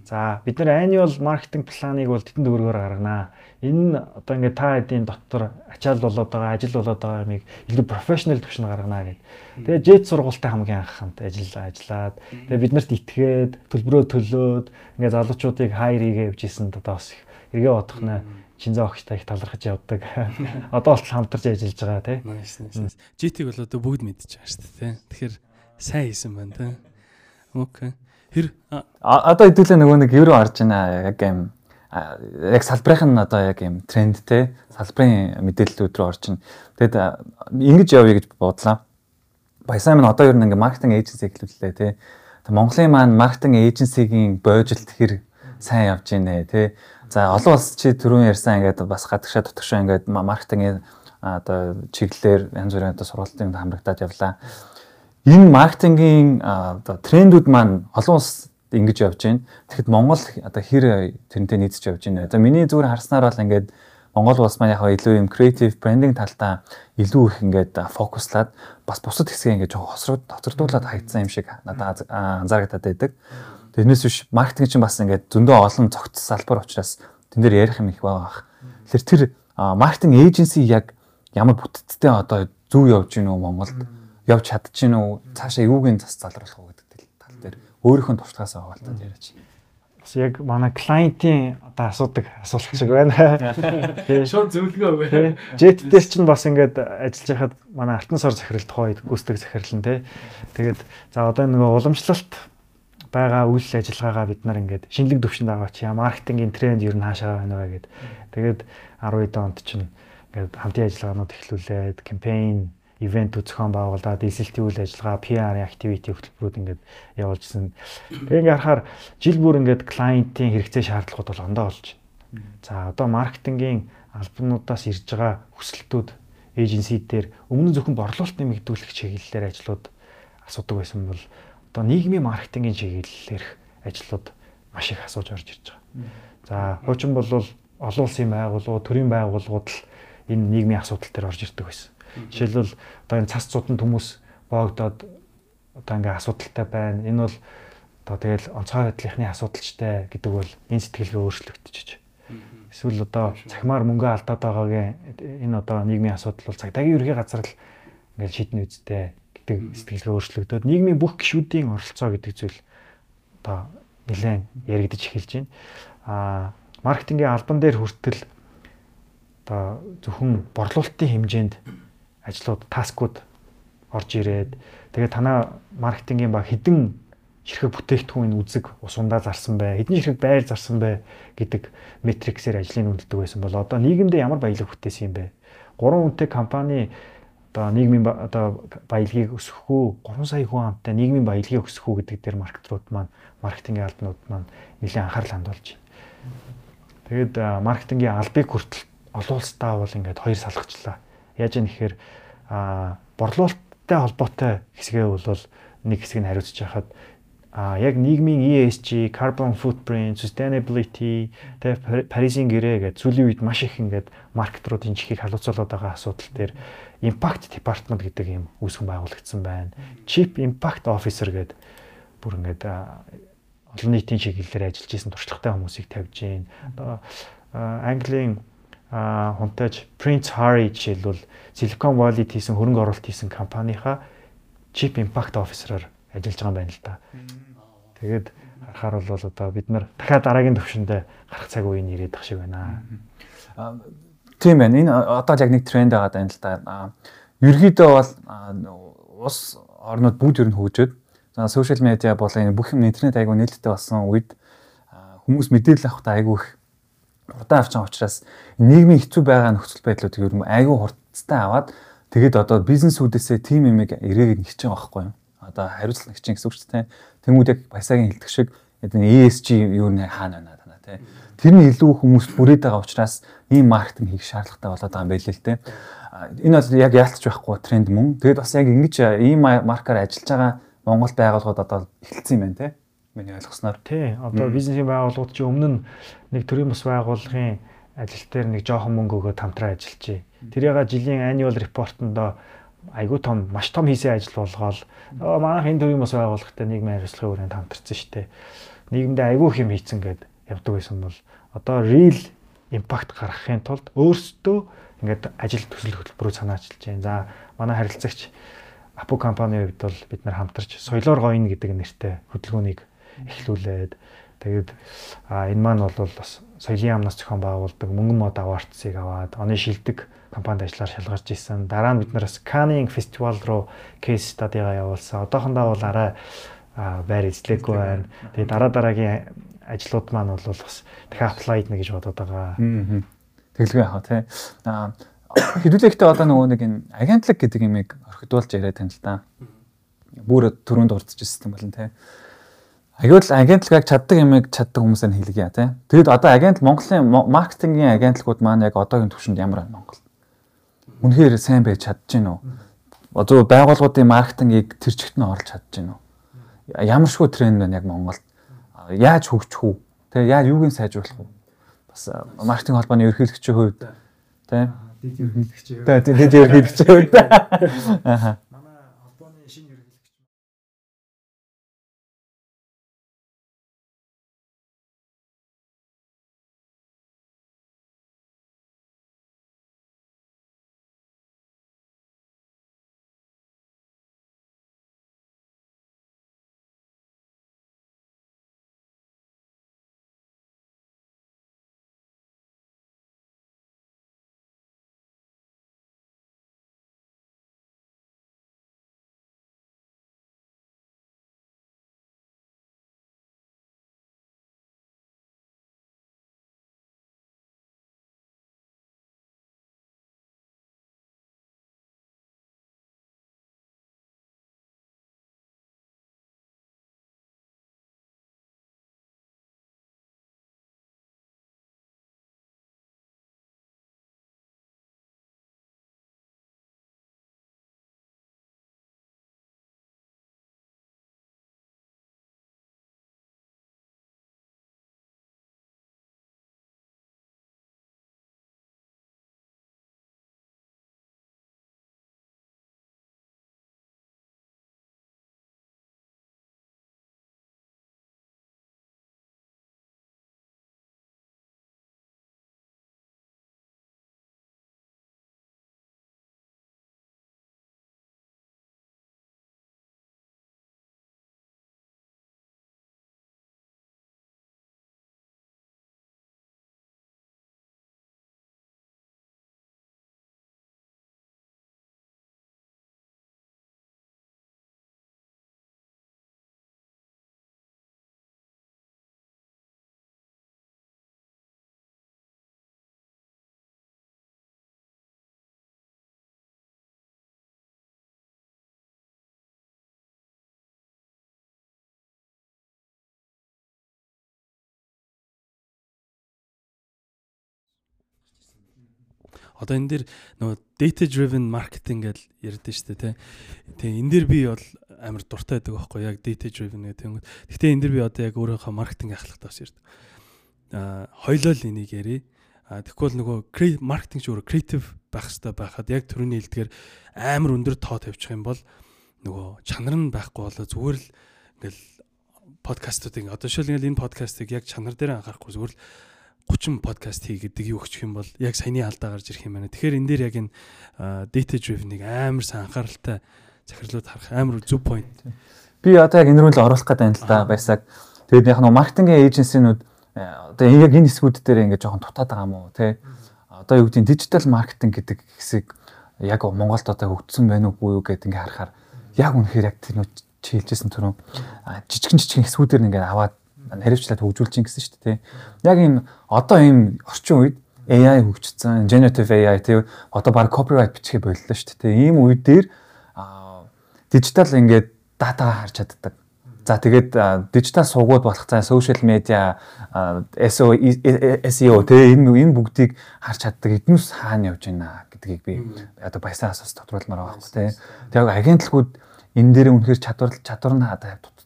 За бид нар annual marketing plan-ыг бол тэтэн төгрөгөөр гарганаа. Энэ нь одоо ингээд та хэдийн дотор ачаал болоод байгаа, ажил болоод байгаа юмыг илүү professional төвшөнд гарганаа гэдэг. Тэгээ JET сургуультай хамгийн анх хамт ажиллаа, ажиллаад. Тэгээ бид нарт итгээд, төлбөрөө төлөөд ингээд залуучуудыг хайр хийгээ явжсэн одоо бас эргээ бодох нэ шинзээ огчтой их талархаж явдаг. Одоо бол хамтарч ажиллаж байгаа тий. JT-г бол одоо бүгд мэдчихэж байгаа шүү дээ тий. Тэгэхээр сайн хийсэн байна тий. Окей. Тэр одоо хэдүүлээ нөгөө нэг евро орж байна яг юм яг салбарын нь одоо яг юм трендтэй салбарын мэдээллүүд рүү орж байна. Тэгэд ингэж явъя гэж бодлоо. Баясаа минь одоо ер нь ингээ маркетинг эйженси эхлүүллээ тий. Монголын маань маркетинг эйженсигийн боожлт хэр сайн явж байна тий. За олон улс чи түрүүн ярьсан ингээд бас гадагшаа дотгошоо ингээд маркетингийн одоо чиглэлээр янз бүрийн одоо сургалтын хамрагдаад явлаа энэ маркетингийн одоо трендүүд маань олон улс ингэж явж байна. Тэгэхэд Монгол одоо хэр тэрнтэй нийцж явж байна. Одоо миний зүгээр харснаар бол ингээд Монгол улс маань яг илүү юм creative branding талдаа илүү их ингээд фокуслаад бас бусад хэсгээ ингээд жоо хосрууд хоцордуулаад хайцсан юм шиг надад анзаарагдаад байдаг. Тэрнээс биш маркетинг чинь бас ингээд зөндөө олон цогц салбар учраас тэн дээр ярих юм их байгаа. Тэгэхээр тэр маркетинг эйженси яг ямар бүтцтэй одоо зөв явж гинөө Монголд явж чадчихэв үү цаашаа юугийн зас залруулах уу гэдэг тал дээр өөрийнхөө туршлагаас аваалтаад яриач. Бас яг манай клиентийн одоо асуудаг асуулт шиг байна. Шууд зөвлөгөө өгөө. Jet дээр чинь бас ингээд ажиллаж байхад манай алтан сар захирал тухайд гүйцэтгэх захирал нь тий. Тэгээд за одоо нөгөө уламжлалт байгаа үйл ажиллагаагаа бид нар ингээд шинэлэг төвшөнд аваач. Яа маркетингийн тренд ер нь хаашаа байна вэ гэд. Тэгээд 12 онд чинь ингээд хамтын ажиллагаанууд эхлүүлээд кампайн ивент зохион байгуулад эсэлтийн үйл ажиллагаа, PR activity хөтөлбөрүүд ингээд явуулжсэн. Тэгээ ингээд харахаар жил бүр ингээд клиентийн хэрэгцээ шаардлагууд бол ондоо болж байна. За одоо маркетингийн албануудаас ирж байгаа хүсэлтүүд эйженсидээр өмнө зөвхөн борлуулалт нэмэгдүүлэх чиглэлээр ажлууд асуудаг байсан бол одоо нийгмийн маркетингийн чиглэлээр ажлууд маш их асууж орж ирж байгаа. За хуучин бол олон улсын байгууллагууд, төрийн байгууллагууд л энэ нийгмийн асуудал дээр орж ирдэг байсан. Жишээлбэл одоо энэ цас цудан хүмүүс боогдоод одоо ингээ асуудалтай байна. Энэ бол одоо тэгэл онцгой байдлынхны асуудалчтай гэдэг бол энэ сэтгэлгээ өөрчлөгдөж. Эсвэл одоо цахимаар мөнгө алдаад байгаагийн энэ одоо нийгмийн асуудал бол цагдаагийн ерхий газар л ингээл шийднэ үсттэй гэдэг сэтгэлгээ өөрчлөгдөөд нийгмийн бүх гишүүдийн оролцоо гэдэг зүйл одоо нэлээд яригдж эхэлж байна. Аа маркетингийн албан дээр хүртэл одоо зөвхөн борлуулалтын хэмжээнд ажлууд, таскууд орж ирээд тэгээд танаа маркетингийн баг хідэн ширхэг бүтээгдэхүүн үзэг усундаа зарсан бай, хэдэн ширхэг байр зарсан бай гэдэг метриксээр ажлыг үнэлдэг байсан бол одоо нийгэмдээ ямар баялаг бүтээсэн юм бэ? Гурван хүнтэй компани одоо нийгмийн одоо баялагийг өсгөх үү, 3 сая хүн амтай нийгмийн баялагийг өсгөх үү гэдэг дээр маркетрууд маань, маркетингийн албанууд маань нэлээд анхаарал хандуулж байна. Тэгээд маркетингийн албыг хүртэл олон улстай бол ингээд хоёр салгачлаа Яаж яах нэхэр а борлуулалттай холбоотой хэсгээ бол нэг хэсэг нь хариуцж байхад а яг нийгмийн ESG, carbon footprint, sustainability, тэгээ Парисын гэрээ гэдэг сүүлийн үед маш их ингээд маркетруудын чихийг халууцуулаад байгаа асуудал дээр impact department гэдэг юм үүсгэн байгуулагдсан байна. Chief impact officer гэдэг бүр ингээд олон нийтийн чиглэлээр ажиллаж исэн туршлагатай хүмүүсийг тавьж. Одоо Английн а хунтаж Prince Harry жишээлбэл Silicon Valley-д хийсэн хөрөнгө оруулалт хийсэн компанийхаа Chief Impact Officer-аар ажиллаж байгаа юм байна л да. Тэгээд харахаар бол одоо бид нар дахиад дараагийн төвшөндөө гарах цаг үеийн ирээд тах шиг байна. Тийм байна. Энэ одоо яг нэг тренд байгаа даа л да. Ерхийдөө бол ус орнууд бүгд ер нь хөгжөөд за сошиал медиа болон бүх юм интернет айгуу нээлттэй болсон үед хүмүүс мэдээлэл авахтаа айгуу их удаан авч байгаа учраас нийгмийн хэцүү байгаа нөхцөл байдлуудыг ер нь айгүй хурцтай аваад тэгээд одоо бизнесүүдээсээ тим юмыг эргээд нэгч байгаа байхгүй юу? Одоо хариуцлага нэгч гэсэн үг ч тийм. Тэнгүүд яг баясагийн хэлдэг шиг ESG юу нэ хаана байна танаа тийм. Тэр нь илүү хүмүүст бүрээд байгаа учраас ийм маркетинг хийх шаардлагатай болоод байгаа юм байл л тийм. Энэ бол яг яалтч байхгүй тренд мөн. Тэгээд бас яг ингэж ийм маркаар ажиллаж байгаа Монгол байгууллагууд одоо эхэлсэн юм байна тийм миний ойлгосноор. Тий. Одоо бизнесийн байгууллагууд чи өмнө нэг төрийн бас байгууллагын ажил дээр нэг жоохон мөнгө өгөөд хамтран ажиллажээ. Тэр яга жилийн annual report-онд айгүй том маш том хийсэн ажил болгоол манайх энэ төвийн бас байгууллагатай нийгмийн хариуцлагын хүрээнд хамтарсан шүү дээ. Нийгэмдээ айгүй хэм хийцэн гэд явдаг байсан бол одоо real impact гаргахын тулд өөрсдөө ингээд ажил төсөл хөтөлбөрөөр санаачилж байна. За манай харилцагч Апу компанийн хувьд бол бид нар хамтарч соёлоор гоёно гэдэг нэртэй хөтөлбөрийг эхлүүлээд тэгээд а энэ маань бол бас соёлын яамнаас зохион байгуулдаг мөнгөн мод авартсыг аваад оны шилдэг компанид ажиллаар шалгарч исэн. Дараа нь бид нараас Canning фестивал руу кейс стадигаа явуулсан. Одоохондоо бол арай байр эзлээгүй байна. Тэгээд дараа дараагийн ажлууд маань бол бас дахиад аплайд нэ гэж бодоод байгаа. Тэглгүй яах вэ? Аа хэдүүлэхдээ одоо нөгөө нэг энэ агентлаг гэдэг имийг орхидуулж яриад тань л та. Бүр төрөнд урдчихсан юм байна те. Аюул агентлагыг чаддаг юмыг чаддаг хүмүүсээр хэлгийа тий. Тэгэд одоо агент Монголын маркетингийн агентлагууд маань яг одоогийн түвшинд ямар байна Монгол? Үнэхээр сайн байж чадж гин үү? Одоо байгууллагуудын маркетингийг тэр чигт нь орлож чадж гин үү? Ямар шгүй тренд байна яг Монголд? Яаж хөгжих үү? Тэ яаж юуг нь сайжруулах вэ? Бас маркетинг холбооны ерөнхийлөгчийн хувьд тий. Дэд ерөнхийлөгч. Тэ дэд ерөнхийлөгчийн хувьд. Аа Одоо энэ дэр нөгөө data driven marketing гэж ярьдэн шүү дээ тий. Тэгээ энэ дэр би бол амар дуртай байдаг байхгүй яг data driven гэдэг. Гэхдээ энэ дэр би одоо яг өөрийнхөө маркетинг ахлагтаа бас ярьдаг. Аа хоёлоо л энийг ярий. А тэгвэл нөгөө маркетинг ч өөр креатив байх хэрэгтэй байхад яг төрөний хэлдгээр амар өндөр тоо тавьчих юм бол нөгөө чанар нь байхгүй болоо зүгээр л ингээл подкастуудыг одоо шил ингээл энэ подкастыг яг чанар дээр анхаарахгүй зүгээр л 30 подкаст хий гэдэг юу өгчих юм бол яг саяны алдаа гарч ирэх юм байна. Тэгэхээр энэ дээр яг энэ data driven-ыг амар сайн анхааралтай захирлууд харах амар зөв point. Би одоо яг энэ рүү л оруулах гэдэг юм л да байсаг. Тэгээд яг нэг маркетингийн эйженсинүүд одоо яг энэ хэсгүүд дээр ингээд жоохон дутаад байгаа юм уу те. Одоо юу гэдэг дижитал маркетинг гэдэг хэсэг яг Монголд одоо хөгжсөн байна уугүй юу гэдэг ингээд харахаар яг үнэхээр яг тэр нөө чи хэлжсэн түрүү жижигэн жижигэн хэсгүүдээр ингээд аваад хариуцлаад хөгжүүлж чинь гэсэн шүү дээ. Яг ийм одоо ийм орчин үед AI хөгжсөн, generative AI тий одоо баг copyright бичихээ боллоо шүү дээ. Ийм үед дээр дижитал ингээд датагаа харж чаддаг. За тэгээд дижитал сувгууд болох цаа social media SEO SEO тэгээ энэ энэ бүгдийг харж чаддаг эднүс хаана явж байна гэдгийг би одоо баясаас бас тодруулмаар байгаа байхгүй тий. Тэгээд агентлагууд энэ дээр үнэхээр чадвар чадвар нь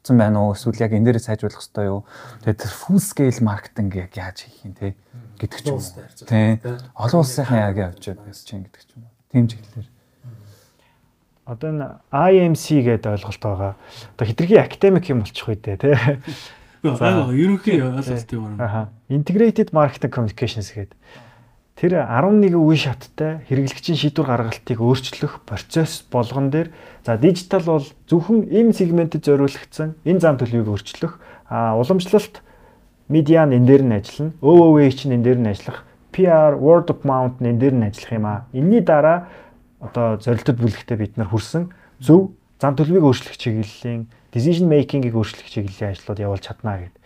дутцсан байна уу эсвэл яг энэ дээрээ сайжруулах хэрэгтэй юу? Тэгээд full scale маркетинг яг яаж хийх юм те гэдэг ч юм уу. Тий. Олон улсынхаа яг явж байгаа чинь гэдэг ч юм уу. Тийм чиглэлээр. одоо энэ IMC гэдэг ойлголт байгаа. Одоо хитрхи академик юм болчих үү дээ тий. За ерөнхий ойлголт юм аа. Integrated Marketing Communications гэдэг. Тэр 11 үе шаттай хэрэглэгчийн шийдвэр гаргалтыг өөрчлөх процесс болгон дээр за дижитал бол зөвхөн энэ сегментэд зориулагдсан энэ зам төлөвийг өөрчлөх а уламжлалт медиа нь энэ дээр нь ажиллана. Öөвөө чинь энэ дээр нь ажиллах. PR, word of mouth нь энэ дээр нь ажиллах юм аа. Энийний дараа одоо зорилтод бүлэгтээ бид нар хүрсэн зөв зам төлөвийг өөрчлөх чиглэлийн decision making-ийг өөрчлөх чиглэлийн ажлууд явуулж чадна гэдэг.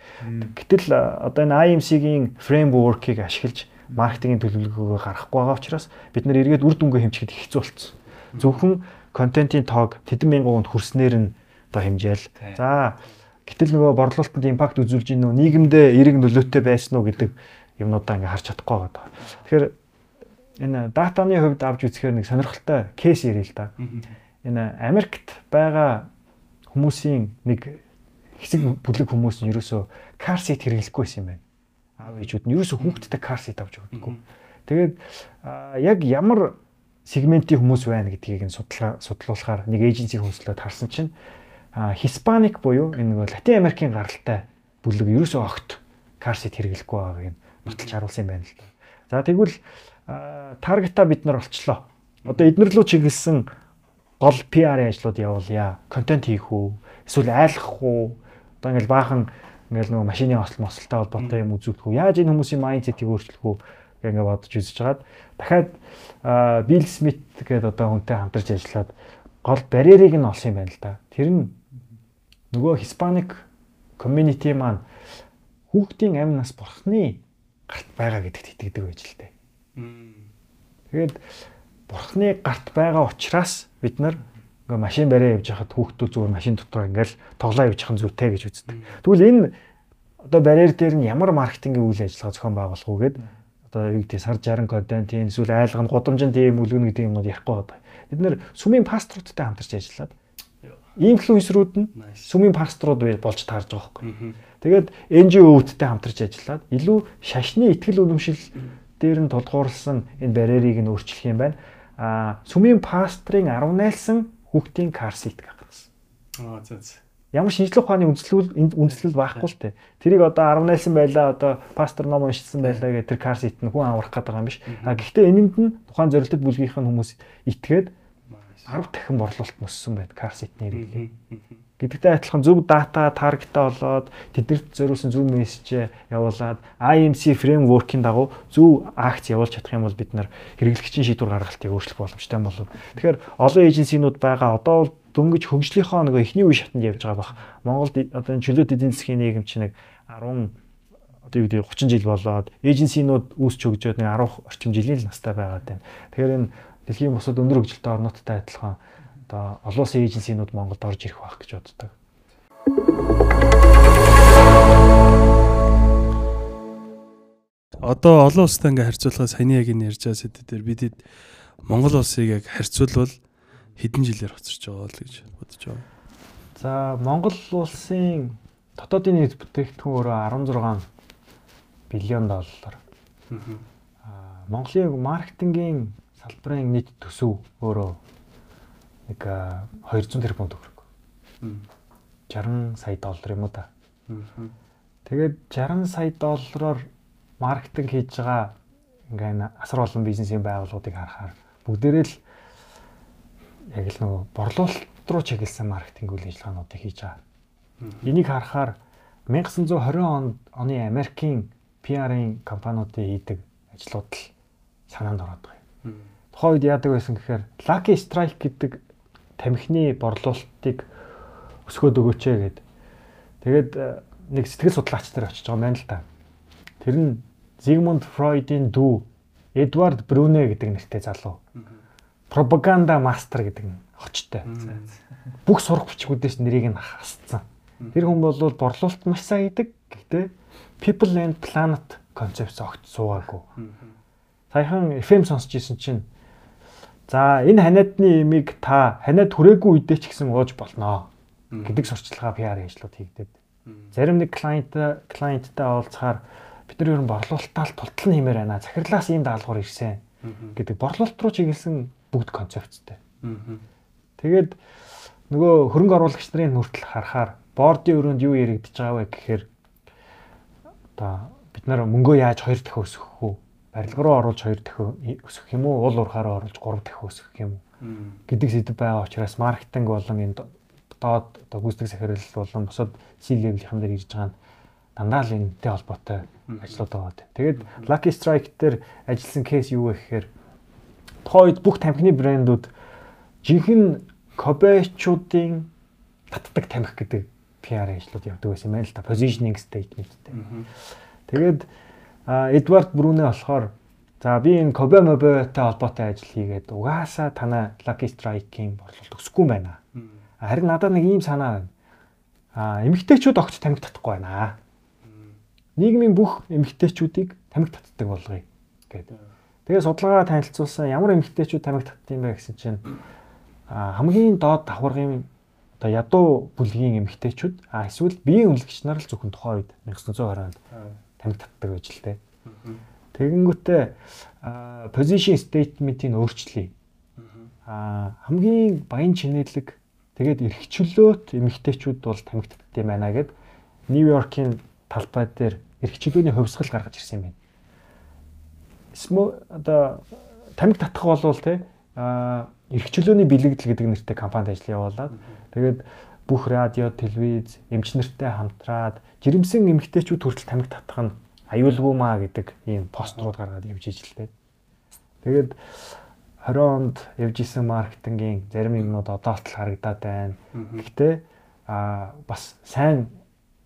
Гэтэл одоо энэ IMC-гийн framework-ыг ашиглаж маркетингийн төлөвлөгөөгөө гаргахгүй байгаа учраас бид нар эргээд үр дүнгээ хэмжихэд хэцүү болцсон. Зөвхөн контентын тоог тэдэн мянган хүнд хүрснээр нь одоо хэмжээл. За гэтэл нөгөө борлуулалтанд импакт үзүүлж гин нөө нийгэмдээ эерэг нөлөөтэй байсан уу гэдэг юмнуудаа ингээ харж чадахгүй байгаа. Тэгэхээр энэ датаны хувьд авч үзэхээр нэг сонирхолтой кейс ярил л да. Энэ Америкт байгаа хүмүүсийн нэг хэсэг бүлэг хүмүүс нь ерөөсөө кар сит хэрэглэхгүй байсан юм байна аав ээжүүд нь ерөөсөө хүүхдтэй кар сит авч өгдөггүй. Тэгээд яг ямар сегментийн хүмүүс байна гэдгийг нь судлаа судлуулахаар нэг эйженси хөнслөөд харсан чинь Хиспаник буюу энэ нөгөө Латин Америкийн гаралтай бүлэг ерөөсөө огт кар сит хэрэглэхгүй байгааг нь нотолж харуулсан юм байна л да. За тэгвэл таргета бид нар олчлоо. Одоо эднэр лөө чиглэсэн гол PR ажлууд явуулъя. Контент хийх үү? Эсвэл айлгах уу? Одоо ингээл баахан ингээл нөгөө машины осол мосолтой холбоотой юм үзүүлэх үү? Яаж энэ хүмүүсийн майндсетийг өөрчлөх үү? гэх ингээд бодож үзэж хагаад дахиад Билл Смит гэдэг одоо хүнтэй хамтарч ажиллаад гол барьерийг нь олсон юм байна л да. Тэр нь нөгөө Hispanic community маань хүүхдийн амь нас бурхны гарт байгаа гэдэгт итгэдэг байж л дээ. Тэгээд бурхны гарт байгаа учраас бид нар ингээ машин бариа явж хахад хүүхдүүд зүгээр машин дотор ингээл тоглоо явж хахын зүйтэй гэж үздэг. Тэгвэл энэ одоо барьер дээр нь ямар маркетингийн үйл ажиллагаа зохион байгуулах уу гэдэг одоо юу гэдэг сар 60 контент эсвэл айлгын гудамжинд ийм үлгэн гэдэг юмнууд ярихгүй байгаа. Бид нэр сүмийн пасторуудтай хамтарч ажиллаад инфлюенсерүүд нь сүмийн пасторууд болж таарж байгаа байхгүй. Тэгээд NGO-үүдтэй хамтарч ажиллаад илүү шашны ихтгэл үнэмшил дээр нь тулгуурласан энэ барьерийг нь өөрчлөх юм байна. А сүмийн пастрын 10 найлсан хүүхдийн кар сит гаргасан. Аа за за. Ямар шинжлэх ухааны үндэслэл үндэслэл байхгүй л те. Тэрийг одоо 10 найлсан байлаа одоо пастор ном уншсан байлаа гэх тэр кар сит нь хүн аврах гэдэг юм биш. А гэхдээ энэнд нь тухайн зорилттой бүлгийнх нь хүмүүс итгээд 10 дахин борлуулалт мөссөн байт кар ситний хэрэглээ. Гэдэгтэй адилхан зөв дата таргетаа болоод тэднэрт зориулсан зөв мессеж явуулаад IMC фреймворкийн дагуу зөв акц явуулж чадах юм бол бид нар хэрэглэгчийн шийдвэр гаргалтыг өөрчлөх боломжтой болов. Тэгэхээр олон эйженсинууд байгаа одоо бол дөнгөж хөгжлийнхоо нэг эхний үе шатанд явж байгаа бах. Монголд одоо энэ чөлөөт эдийн засгийн нийгэм чинь нэг 10 одоо юу гэдэг 30 жил болоод эйженсинууд үүсч хөгжөөд нэг 10 орчим жилийн л настай байгаад байна. Тэгэхээр энэ дэлхийн бусад өндөр хөгжилтэй орнуудтай адилхан одоо олон улсын эйженсинууд Монголд орж ирэх байх гэж боддог. Одоо олон улстай ингээ харьцуулахад саяны яг энэ ярьж байгаа сэдв дээр бид Монгол улсыг яг харьцуулбал хэдэн жилээр хоцорч байгаа л гэж бодож байгаа. За Монгол улсын дотоодын нийт бүтээгдэхүүн өөрөө 16 биллион доллар. Аа Монголын маркетингийн салбарын нийт төсөв өөрөө нэг 200 тэрбум төгрөг. 60 сая доллар юм уу та. Тэгээд 60 сая доллараар маркетинг хийж байгаа ингээ асар олон бизнесийн байгууллагуудыг харахаар бүгдээрээ л яг л нөгөө борлуулалт руу чиглэсэн маркетинг үйл ажиллагаануудыг хийж байгаа. Энийг харахаар 1920 он оны Америкийн PR-ын компаниудын хийдэг ажлууд л санаанд ороод байгаа юм. Тухайн үед яадаг байсан гэхээр Lucky Strike гэдэг тамхины борлуулалтыг өсгөөд өгөөч гэд. Тэгээд э, нэг сэтгэл судлаач нар очиж байгаа юм байна л та. Тэр нь Зигмунд Фройдын дүү Эдвард Брюне гэдэг нэртэй залуу. Пропаганда мастер гэдэг нь очтой. Бүх сурах бичгүүдээс нэрийг нь хасцсан. Тэр хүн бол борлуулалт маш сайн хийдэг. Гэхдээ People and Planet концепц огт суугаагүй. Саяхан FM сонсч ирсэн чинь За энэ ханиадны имийг та ханиад хүрээгүй үедээ ч гэсэн ууж болноо гэдэг сурчлагаа PR ажлууд хийгдээд. Зарим нэг клиент клиенттай уулзахаар бид нар ер нь борлуулалтаа тултал нэмээр байна. Захирлаас ийм даалгавар ирсэн гэдэг борлуулалт руу чиглэсэн бүгд концепцтэй. Тэгээд нөгөө хөрөнгө оруулагч нарын хүртэл харахаар бордын өрөөнд юу яригдчихэж байгаа вэ гэхээр одоо бид нар мөнгөө яаж хоёр дахин өсгөх үү? Барилга руу оруулж хоёр дахин өсгөх юм уу? Уул уурхаараа оруулж гурав дахин өсгөх юм уу? гэдэг сэдв байгаа учраас маркетинг болон энэ доод одоо гүйцэтгэх захирал болон бусад C-level-ийн дээр ирж байгаа нь дандаа л энэтэй холбоотой ажлууд байгаа гэдэг. Тэгээд Lucky Strike дээр ажилласан кейс юу вэ гэхээр тухайн үед бүх тамхины брэндүүд жинхэнэ кобечуудын татдаг тамхи гэдэг PR ажлууд явдаг байсан юм байна л да. Positioning statement-тэй. Тэгээд Эдвард Брүнэ болохоор за би энэ Кобе Мобетой холбоотой ажил хийгээд угаасаа танаа Lucky Strike-ийн борлуулалт өсөхгүй юм байна. Харин надад нэг ийм санаа байна. А эмэгтэйчүүд огт тамхи татахгүй байна нийгмийн бүх эмэгтэйчүүдийг тамхи татдаг болгоё гэдэг. Тэгээ судалгаагаа танилцуулсан ямар эмэгтэйчүүд тамхи татдаг юм бэ гэсэн чинь хамгийн доод давхаргын одоо ядуу бүлгийн эмэгтэйчүүд а эсвэл биеийн үнэлэгч нар л зөвхөн тухайн үед 1920 онд тамхи татдаг байж л тээ. Тэгэнгүүтээ position statement-ийг өөрчлөе. А хамгийн баян чинэлэг тэгээд эрхчлөөт эмэгтэйчүүд бол тамхи татдаг юм байна гэд Нью-Йоркийн талбай дээр эрхчлөөний хувьсгал гаргаж ирсэн юм байна. Смо одоо тамиг татах болвол те а эрхчлөөний бэлэгдэл гэдэг нэртэй компанид ажил явуулаад тэгээд бүх радио, телевиз, эмч нартай хамтраад жирэмсэн эмэгтэйчүүд хүртэл тамиг татах нь аюулгүй маа гэдэг ийм пострууд гаргаад явж ижилтэй. Тэгээд 20 онд явж исэн маркетингийн зарим юмнууд одоо л харагдаад байна. Гэхдээ а бас сайн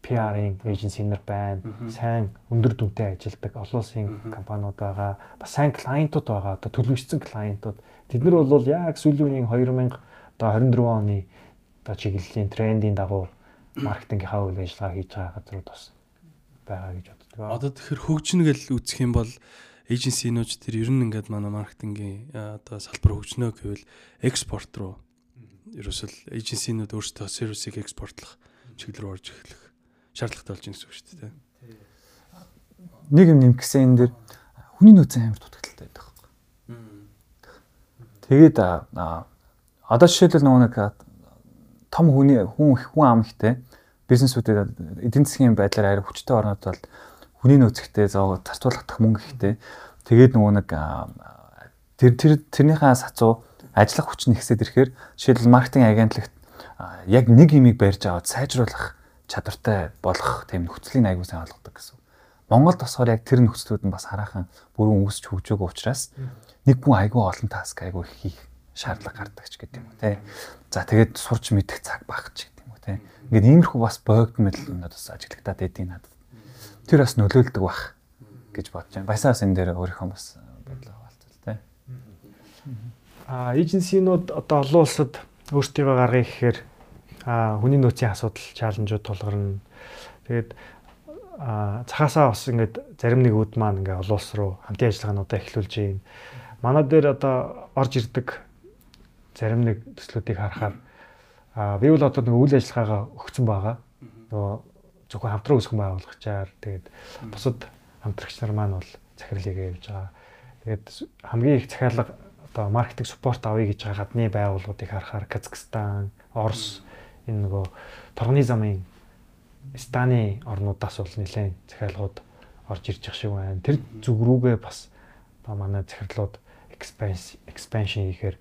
PR-ийн эйженси нар байна. Сайн өндөр дүнтэй ажилдаг олон улсын компаниуд байгаа. Бас сайн клиентууд байгаа. Одоо төлөвшсөн клиентууд. Тэд нар бол яг сүүлийн 2000 одоо 24 оны одоо чиглэлийн трендийн дагуу маркетингийнхаа үйл ажиллагаа хийж байгаа газрууд бас байгаа гэж боддог. Одоо тэгэхээр хөгжинө гэж үзэх юм бол эйженсинууч тэр ер нь ингээд манай маркетингийн одоо салбар хөгжнөө гэвэл экспорт руу ерөөсөл эйженсинууд өөрсдөө сервисыг экспортлох чиглэл рүү орж эхлэх шаардлагатай болж байна гэсэн үг шүү дээ. Нэг юм нэмгсэн энэ дэр хүний нөөцийн амар дутагдaltaй байдаг. Тэгээд одоо жишээлбэл нөгөө нэг том хүний хүн хүн ам ихтэй бизнесүүдэд эдийн засгийн байдлаар арай хүчтэй орнод бол хүний нөөцтэй зоо зарцуулах мөнгө ихтэй. Тэгээд нөгөө нэг тэр тэр тэрнийхээ сацуу ажиллах хүч нь ихсээд ирэхээр жишээлбэл маркетинг агентлагт яг нэг имийг барьж аваад сайжруулах чадвартай болох тийм нөхцөлийг аягүй сайн олгодог гэсэн. Монголд болохоор яг тэр нөхцлүүд нь бас хараахан бүрэн үүсч хөгжөөгөө учраас нэг хүн аягүй олон таск аягүй хийх шаардлага гардаг ч гэдэг юм те. За тэгээд сурч мэдэх цаг багч гэдэг юм те. Ингээд иймэрхүү бас богдмол надад бас ажиглагтаад байдгийг надад. Тэр бас нөлөөлдөг бах гэж бодож байна. Баясаас энэ дээр өөрийнхөө бас бодлоо хаваалцал те. А эйженсинууд одоо олон улсад өөртөө гаргая гэхээр а хүний нөөцийн асуудал чаленжууд тулгарна. Тэгээд а цахаасаа бас ингээд зарим нэг үд маань ингээд олон улс руу хамтын ажиллагаануудаа эхлүүлж байна. Манай дээр одоо орж ирдэг зарим нэг төслүүдийг харахаар а би бол одоо нэг үйл ажиллагаагаа өгсөн байгаа. Нөгөө зөвхөн хамтран өсгөн байгуулгачаар тэгээд бусад хамтрагч нар маань бол захирлыг явьж байгаа. Тэгээд хамгийн их захиалга одоо маркетинг спорт авъя гэж байгаа гадны байгууллагуудыг харахаар Казахстан, Орос, энэ нөгөө торгоны замын станы орнуудаас бол нэлээд захиалгууд орж ирж байгаа шиг байна. Тэр зүг рүүгээ бас одоо манай захирлууд expansion хийхээр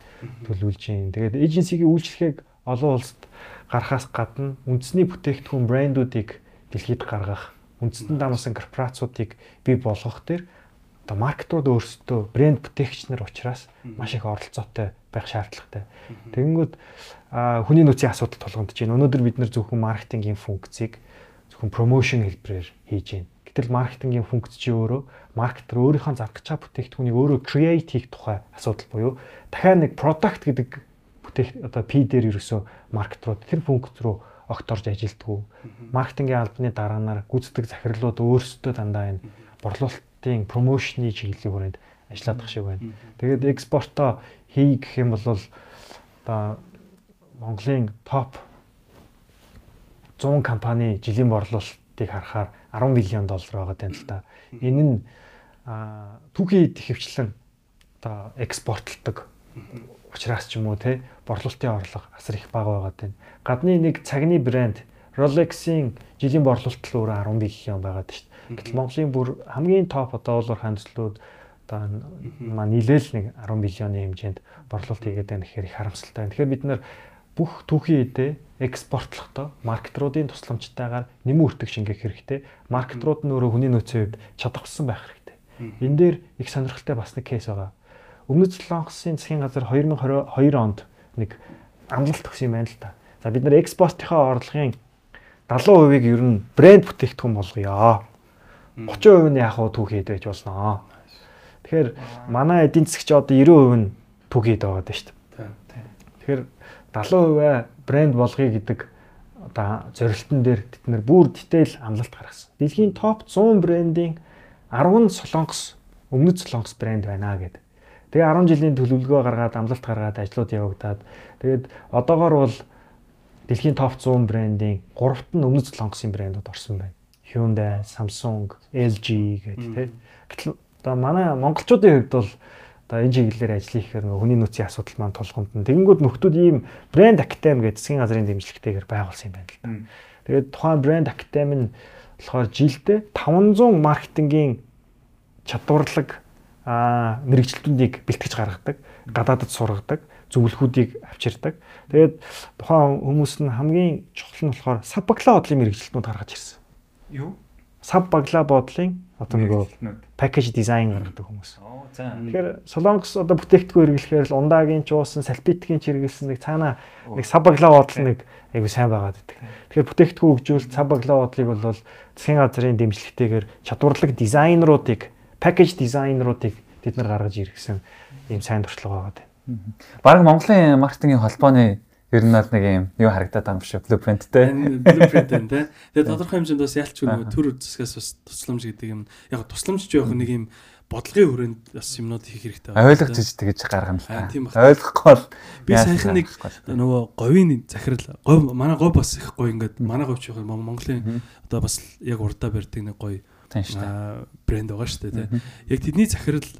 төлөвлөж байна. Тэгээд эйженсигийн үйлчлэгийг олон улсад гарахаас гадна үндэсний бүтээгдэхүүн брэндүүдийг дэлхийд гаргах, үндэстэн дамсан корпорациудыг бий болгох төр одоо маркетууд өөрсдөө брэнд бүтээгч нар учраас маш их оролцоотой байх шаардлагатай. Тэгэнгүүт хүний нөөцийн асуудал тулгамдж байна. Өнөөдөр бид нэр зөвхөн маркетингийн функцийг зөвхөн промошн хэлбэрээр хийж байна. Гэтэл маркетингийн функц чи өөрөө маркетер өөрийнхөө байгаа бүтээгдэхүүнийг өөрөө create хийх тухай асуудал буюу дахиад нэг product гэдэг бүтээх одоо P дээр ерөөсөө маркетрууд тэр функц рүү огт орж ажилтгүй. Маркетингийн албаны дараанаар гүйцэтгэх захирлууд өөрсдөө дандаа энэ борлуулалтын промошны чиглэлийн хүрээнд ажилладаг шиг байна. Тэгээд экспортоо хий гэх юм бол одоо Монголын топ 100 компани жилийн борлуулалтыг харахаар 10 миллион доллар байгаа юм л да. Энэ нь түүхий идэвхжлэн одоо экспортлдог учраас ч юм уу те борлуулалтын орлого асар их бага байгаад байна. Гадны нэг цагны брэнд Rolex-ийн жилийн борлуулалт л өөрөө 10 биллион байгаад шүү дээ. Гэтэл Монголын бүр хамгийн топ одоо доллар хандслууд одоо маа нийлээл нэг 10 биллионы хэмжээнд борлуулалт хийгээд байна гэхээр их харамсалтай. Тэгэхээр бид нар бүх түүхийн эдээ экспортлохдоо маркетруудын тусламжтайгаар нэмэн үртэг шингээх хэрэгтэй. Маркетрууд нь өөрөө хүний нөөцийн хувьд чадахсан байх хэрэгтэй. Энэ дээр их сонирхолтой бас нэг кейс байгаа. Өмнөд Солонгосын засгийн газар 2022 онд нэг амлалт өгсөн юм байна л та. За бид нар экспортынхаа орлогын 70%-ийг ер нь брэнд бүтээгдэхүүн болгоё. 30% нь яг хуу түүхийд байж болсноо. Тэгэхээр манай эдийн засгч одоо 90% нь түүхийд байгаа даа шүү дээ. Тэгэхээр 70% брэнд болгоё гэдэг одоо зорилтон дээр бид нэр бүр дитэйл амлалт гаргасан. Дэлхийн топ 100 брендийн 10 солонгос өмнөд солонгос брэнд байна гэдэг. Тэгээ 10 жилийн төлөвлөгөө гаргаад амлалт гаргаад ажлууд явагдаад тэгээд одоогоор бол дэлхийн топ 100 брендийн 3-т нь өмнөд солонгосын брэндүүд орсон байна. Hyundai, Samsung, LG гэдэг тийм. Гэтэл одоо манай монголчуудын хувьд бол одоо энэ чиглэлээр ажиллах гэхээр нөгөө хүний нөөцийн асуудал маань тулгамд нь. Тэгэнгүүт нөхдүүд ийм брэнд академи гэдэг засгийн газрын дэмжлэгтэйгээр байгуулсан юм байна л да. Тэгээд тухайн брэнд академи нь болохоор жилдээ 500 маркетингийн чадварлаг а мэрэгчлэлтүүдийг бэлтгэж гаргадаг, гадаадд сургадаг, зөвлөхүүдийг авчирдаг. Тэгээд тухайн хүмүүс нь хамгийн чухал нь болохоор сав баглаа бодлын мэрэгчлэлтүүд гаргаж ирсэн. Юу? Сав баглаа бодлын одоо нөгөө пакэж дизайн гаргадаг хүмүүс. Тэгэхээр Солонгос одоо бүтээгдэхүүн хэрэглэхээр л ундаагийн чуусан, салфетикийн чиргэлсэн нэг цаана нэг сав баглаа бодол нэг айгу сайн байгаад байдаг. Тэгэхээр бүтээгдэхүүн хөгжүүл сав баглаа бодлыг бол засгийн газрын дэмжлэгтэйгээр чадварлаг дизайнеруудыг пакэж дизайнеруудыг бид нар гаргаж иргэсэн ийм сайн туршлага байгаа юм. Бараг Монголын маркетингийн холбооны ер нь бол нэг юм юу харагдаад байгаа юм шиг блупринттэй. Блупринт байна те. Тэгээ тодорхой хэмжээнд бас ялч нөгөө төр зэсгээс бас тусламж гэдэг юм. Яг тусламж ч явах нэг юм бодлогын хүрээнд бас юмнууд хийх хэрэгтэй байна. Ойлгож иж тэгэж гаргана л та. Ойлгохгүй бол би саяхан нэг нөгөө говийн захирал говь манай говь бас их гоё ингээд манай говьч яг Монголын одоо бас яг урдаа барьдаг нэг гоё брэнд байгаа шүү дээ тий. Яг тэдний захирал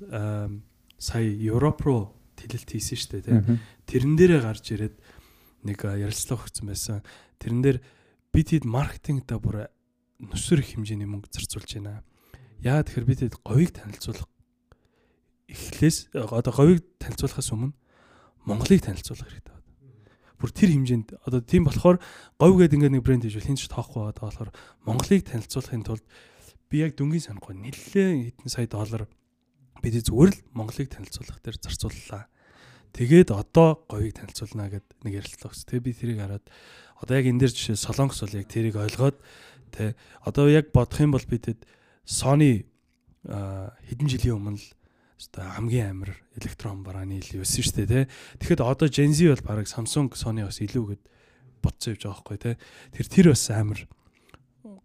сая Европ руу тэлэлт хийсэн шүү дээ тий. Тэрэн дээрээ гарч ирээд нэг ярилцлага өгсөн байсан. Тэрэн дээр бид хэд маркетингда бүр нүсэр их хэмжээний мөнгө зарцуулж байна. Яа тэгэхээр бид хэд говийг танилцуулах эхлээс одоо говийг танилцуулахаас өмнө Монголыг танилцуулах хэрэгтэй байна. Бүр тэр хэмжээнд одоо тийм болохоор говь гэдэг ингээд нэг брэнд хийж хинч тоохгүй байгаа болохоор Монголыг танилцуулахын тулд би яг дүнгийн санахгүй нэлээд хэдэн сая доллар бид зүгээр л Монголыг танилцуулах дээр зарцууллаа. Тэгээд одоо говийг танилцуулна гэд нэг ярилцлага өгс. Тэгээ би тэрийг хараад одоо яг энэ дээр жишээ Солонгос бол яг тэрийг ойлгоод тэ одоо яг бодох юм бол бидэд Sony хэдэн жилийн өмнө л өстой хамгийн амар электрон барааны ил юусэн шүү дээ тэ. Тэгэхэд одоо Gen Z бол бараг Samsung, Sony бас илүү гэд ботсон явж байгаа байхгүй тэ. Тэр тэр бас амар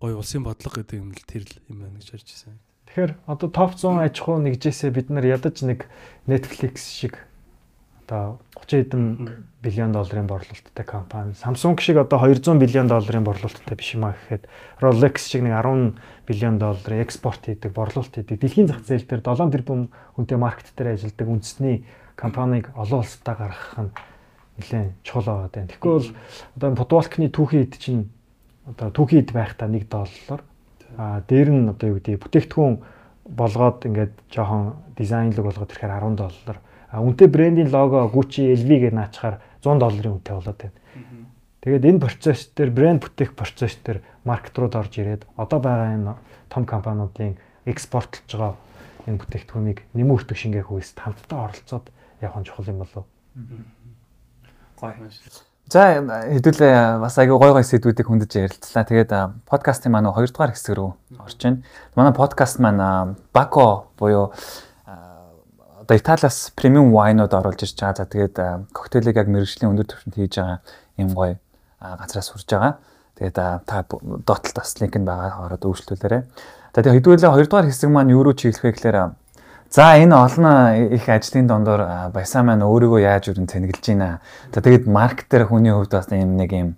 гоё улсын бодлого гэдэг юм л тэр л юм байна гэж харж байна. Тэгэхээр одоо топ 100 аж ахуй нэгжээсээ бид нар ядаж нэг Netflix шиг одоо 30 хэдэн биллион долларын борлуулалттай компани. Samsung шиг одоо 200 биллион долларын борлуулалттай биш юм а гэхэд Rolex шиг нэг 10 биллион долларын экспорт хийдэг, борлуулалт хийдэг. Дэлхийн зах зээл дээр 7 тэрбум хүнтэй маркет дээр ажилладаг үндэсний компанийг олон улстай гаргах нь нэлээд чухал байгаа. Тэгэхгүй бол одоо футболкны түүхий хэд чинь одоо түүхийд байхдаа 1 доллар. А дээр нь одоо юу гэдэг бүтээгдэхүүн болгоод ингээд жоохон дизайнлог болгоод ирэхээр 10 доллар. А үнэтэй брендийн лого Gucci, LV гэж наачаар 100 долларын үнэтэй болоод байна. Тэгээд энэ процесс дээр брэнд бүтээх процесс дээр маркетрууд орж ирээд одоо байгаа энэ том компаниудын экспортлж байгаа энэ бүтээгдэхүүнийг нэмэн үртэг шингээх үйлс хамтдаа оролцоод явах нь чухал юм болов. Гоё. За хэдүүлээ бас аягүй гой гой сэдвүүдийг хөндөж ярилцлаа. Тэгээд подкастын маань 2 дугаар хэсэг рүү орж байна. Манай подкаст маань Бако буюу одоо Италиас премиум вайнууд оруулж ирж байгаа. За тэгээд коктейлийг яг мэрэгжлийн өндөр түвшинд хийж байгаа юм гоё газраас сурж байгаа. Тэгээд та доотлолт бас линк нь байгаа ороод үйлчлүүлээрэй. За тэгээд хэдүүлээ 2 дугаар хэсэг маань юу руу чиглэх вэ гэхээр За энэ олон их ажлын дондор баясаа маань өөрийгөө яаж өрн цэнгэлж байна. За тэгээд маркетер хүний хувьд бас юм нэг юм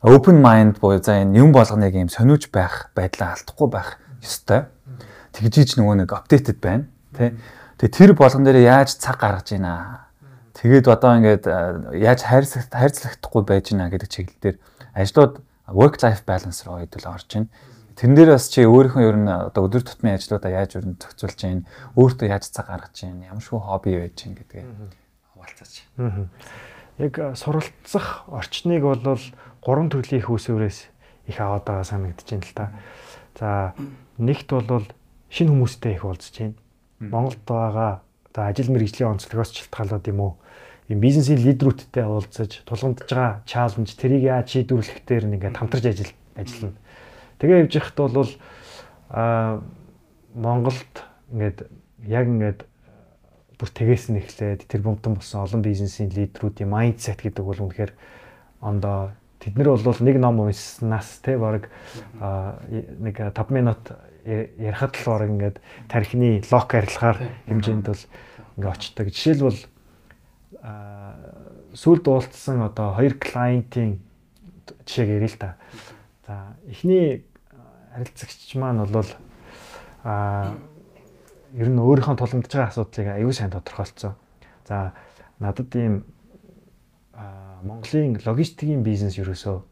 open mind буюу за энэ юм болгоныг юм сониуж байх байдлаа алдахгүй байх ёстой. Тэгжиж нөгөө нэг updated байна. Тэ. Тэгээ тэр болгон дээр яаж цаг гаргаж ийна. Тэгээд одоо ингээд яаж хайрцаг хайрцагтахгүй байж ийна гэдэг чиглэл дээр ажлууд work life balance руу хэдүүл орж байна. Тэрэн дээр бас чи өөрийнхөө ер нь одоо өдөр тутмын ажлуудаа яаж ер нь зохицуулж чинь өөртөө яаж цаг гаргаж чинь ямар шүү хобби байж чинь гэдгээ хуваалцаач. Яг суралцах орчныг бол гурван төрлийн усүрээс их аваад байгаа санагдаж байна л та. За нэгт бол шинэ хүмүүстэй их уулзж байна. Монголд байгаа одоо ажил мэргэжлийн онцлогоос шалтгаалаад юм уу? Ийм бизнесийн лидерүүдтэй уулзаж тулгамдж байгаа чаленж тэрийг яаж шийдвэрлэх дээр ингээд хамтарч ажил ажиллана. Тэгээ явж яхад бол а Монголд ингээд яг ингээд бүр тэгээс нь эхлээд тэр бомтон болсон олон бизнесийн лидерүүдийн майндсет гэдэг бол үнэхээр ондоо тэд нар бол нэг ном уншсанаас те баг нэг 5 минут ярихад л баг ингээд тархины лок арилгаар хэмжээнд бол ингээд очдог. Жишээлбэл сүүлд уулзсан одоо хоёр клиентийн жишээг ярил л та. За эхний харилцагч маань бол а ер нь өөрийнхөө тулгамдж байгаа асуудлыг аюул сайн тодорхойлцсон. За надад ийм Монголын логистикийн бизнес ерөөсөө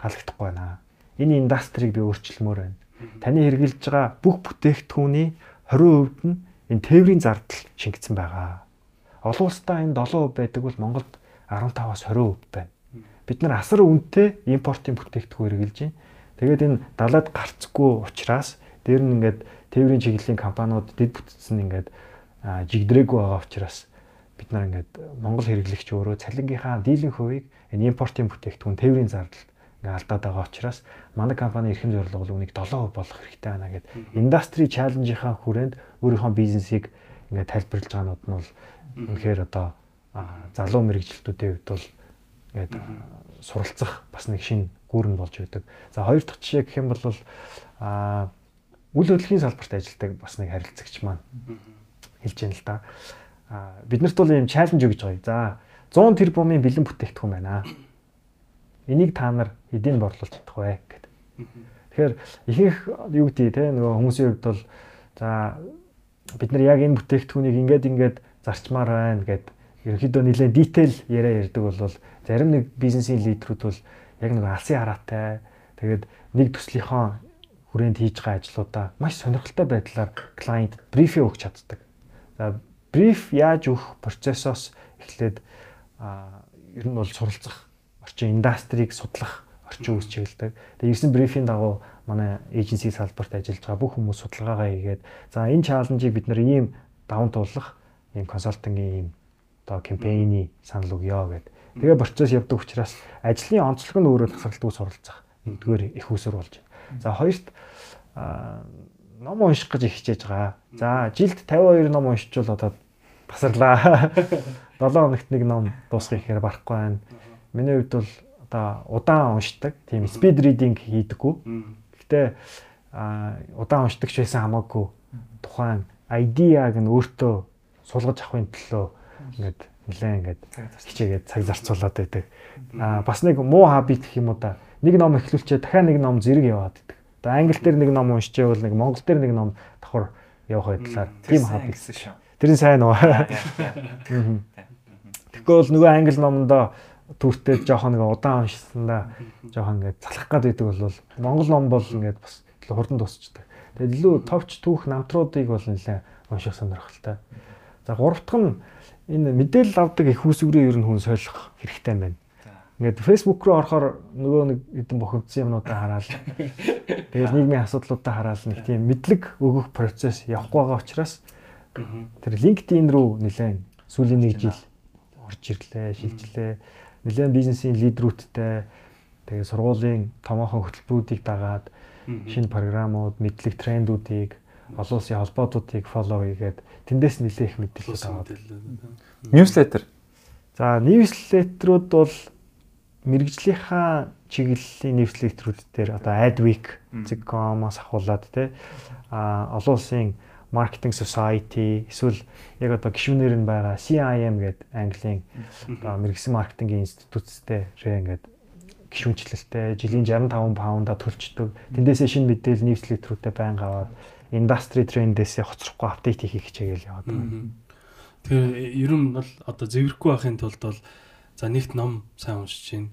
таалагдахгүй байна. Энэ индастрийг би өөрчилмөр байна. Таны хэрэгжилж байгаа бүх бүтээгдэхүүний 20% нь энэ тээврийн зардал шингэсэн байгаа. Олон улстай энэ 7% байдаг бол Монголд 15-аас 20% байна. Бид нар асар үнэтэй импортын бүтээгдэхүүн хэрэгжилж байна. Тэгээд энэ далаад гарцгүй учраас дээр нь ингээд тээврийн чиглэлийн компаниуд дэд бүтцэн ингээд жигдрээгүй байгаа учраас бид нар ингээд Монгол хэрэглэгч өөрөө цалингийнхаа дийлэн хувийг энэ импортын бүтээгдэхүүн тээврийн зардалд ингээ алдаад байгаа учраас манай компани эрхэм зорилго бол үнийг 7% болгох хэрэгтэй байна гэд индастри чаленжийнхаа хүрээнд өөрийнхөө бизнесийг ингээ тайлбарлаж байгаанууд нь бол үнэхээр одоо залуу мэрэгжилтүүдийн хувьд бол ингээд суралцах бас нэг шинэ гүүрэн болж байдаг. За хоёр дахь жишээ гэх юм бол а үйл хөдлөлийн салбарт ажилладаг бас нэг харилцагч маань хэлж яана л да. А биднэрт бол ийм чаленж өгж байгаа. За 100 тэрбумын бэлэн бүтээгдэхүүн байна. Энийг та нар хэдийн борлуулж чадах вэ гэдэг. Тэгэхээр ихэнх юу гэдэг те нөгөө хүмүүсийн хувьд бол за бид нар яг энэ бүтээгдэхүүнийг ингээд ингээд зарчмаар байна гэдэг ерөнхийдөө нэлээд дитейл яриа ярьдаг бол зарим нэг бизнесийн лидерүүд бол яг нэг алсын хараатай тэгээд нэг төслийнхөө хүрээнд хийж байгаа ажлуудаа маш сонирхолтой байдлаар клиент брифи өгч чаддаг. За бриф яаж өгөх процессоос эхлээд ер нь бол суралцах орчин индастрийг судлах орчин үүсч чиглэдэг. Тэгээ ирсэн брифийн дагуу манай эйженси салбарт ажиллаж байгаа бүх хүмүүс судалгаагаа хийгээд за энэ чаленжийг бид нар ийм даван туулах ийм консалтингийн ийм одоо кампайны санал өгье гэд. Тэгээ процесс явдаг учраас ажлын онцлог нь өөрөө тасралтгүй суралцах нэгдүгээр их усүр болж байна. За хоёрт ном унших гэж хичээж байгаа. За жилд 52 ном уншичвал одоо тасарлаа. 7 хоногт нэг ном дуусгах ихээр барахгүй байна. Миний хувьд бол одоо удаан уншдаг. Тийм speed reading хийдэггүй. Гэхдээ удаан уншдаг ч байсан хамаагүй тухайн idea-г нь өөртөө сулгаж авахын төлөө ингээд нэлээ ингээд хичээгээд цаг зарцуулаад байдаг. Аа бас нэг муу хабит гэх юм уу да. Нэг ном эхлүүлчээ дахиад нэг ном зэрэг яваад байдаг. Одоо англи дээр нэг ном уншчихвал нэг монгол дээр нэг ном давхар явах байдлаар тийм хабит гэсэн шүү. Тэр нь сайн уу? Тэгэхгүй бол нөгөө англи номдоо түүртэй жоохон нэг удаан уншсандаа жоохон ингээд залах гад байдаг бол монгол ном бол ингээд бас хурдан тусчдаг. Тэгээд илүү товч түүх намтруудыг бол нэлээ унших сонирхолтой. За гурав дахь нь энэ мэдээлэл авдаг их усүрээ ер нь хүн солих хэрэгтэй байна. Ингээд Facebook руу орохоор нөгөө нэг хэдэн бохогдсон юмнуудаа хараад тэгээд нийгмийн асуудлуудаа хараад нэг тийм мэдлэг өгөх процесс явахгүй байгаа учраас тэр LinkedIn рүү нэлээд сүүлийн нэг жил орж ирлээ, шилжлээ. Нэлээд бизнесийн лидерүүдтэй тэгээд сургуулийн томоохон хөтөлбөрүүдийг дагаад шинэ програмууд, мэдлэг трендүүдийг олон улсын холбоотуудыг фоллоу хийгээд тэндээс нэлээх мэдээлэл аваад. Newsletter. За, newsletter-ууд бол мэрэгжлийнхаа чиглэлийн newsletter-үүд дээр одоо Adweek.com-оос ахуулаад те а олон улсын marketing society эсвэл яг одоо гишүүнээр нь байгаа CIM гэдэг Английн одоо мэрэгсэн маркетингийн институттэй ингээд гишүүнчлэлтэй жилийн 65 паунда төлчдөг. Тэндээсээ шинэ мэдээлэл newsletter-үүдээ байнга аваад индастри трендээс хоцрохгүй апдейт хийх хичээгээл яваад байна. Тэгэхээр ер нь бол одоо зэвэрхгүй байхын тулд бол за нэгт ном сайн уншиж чинь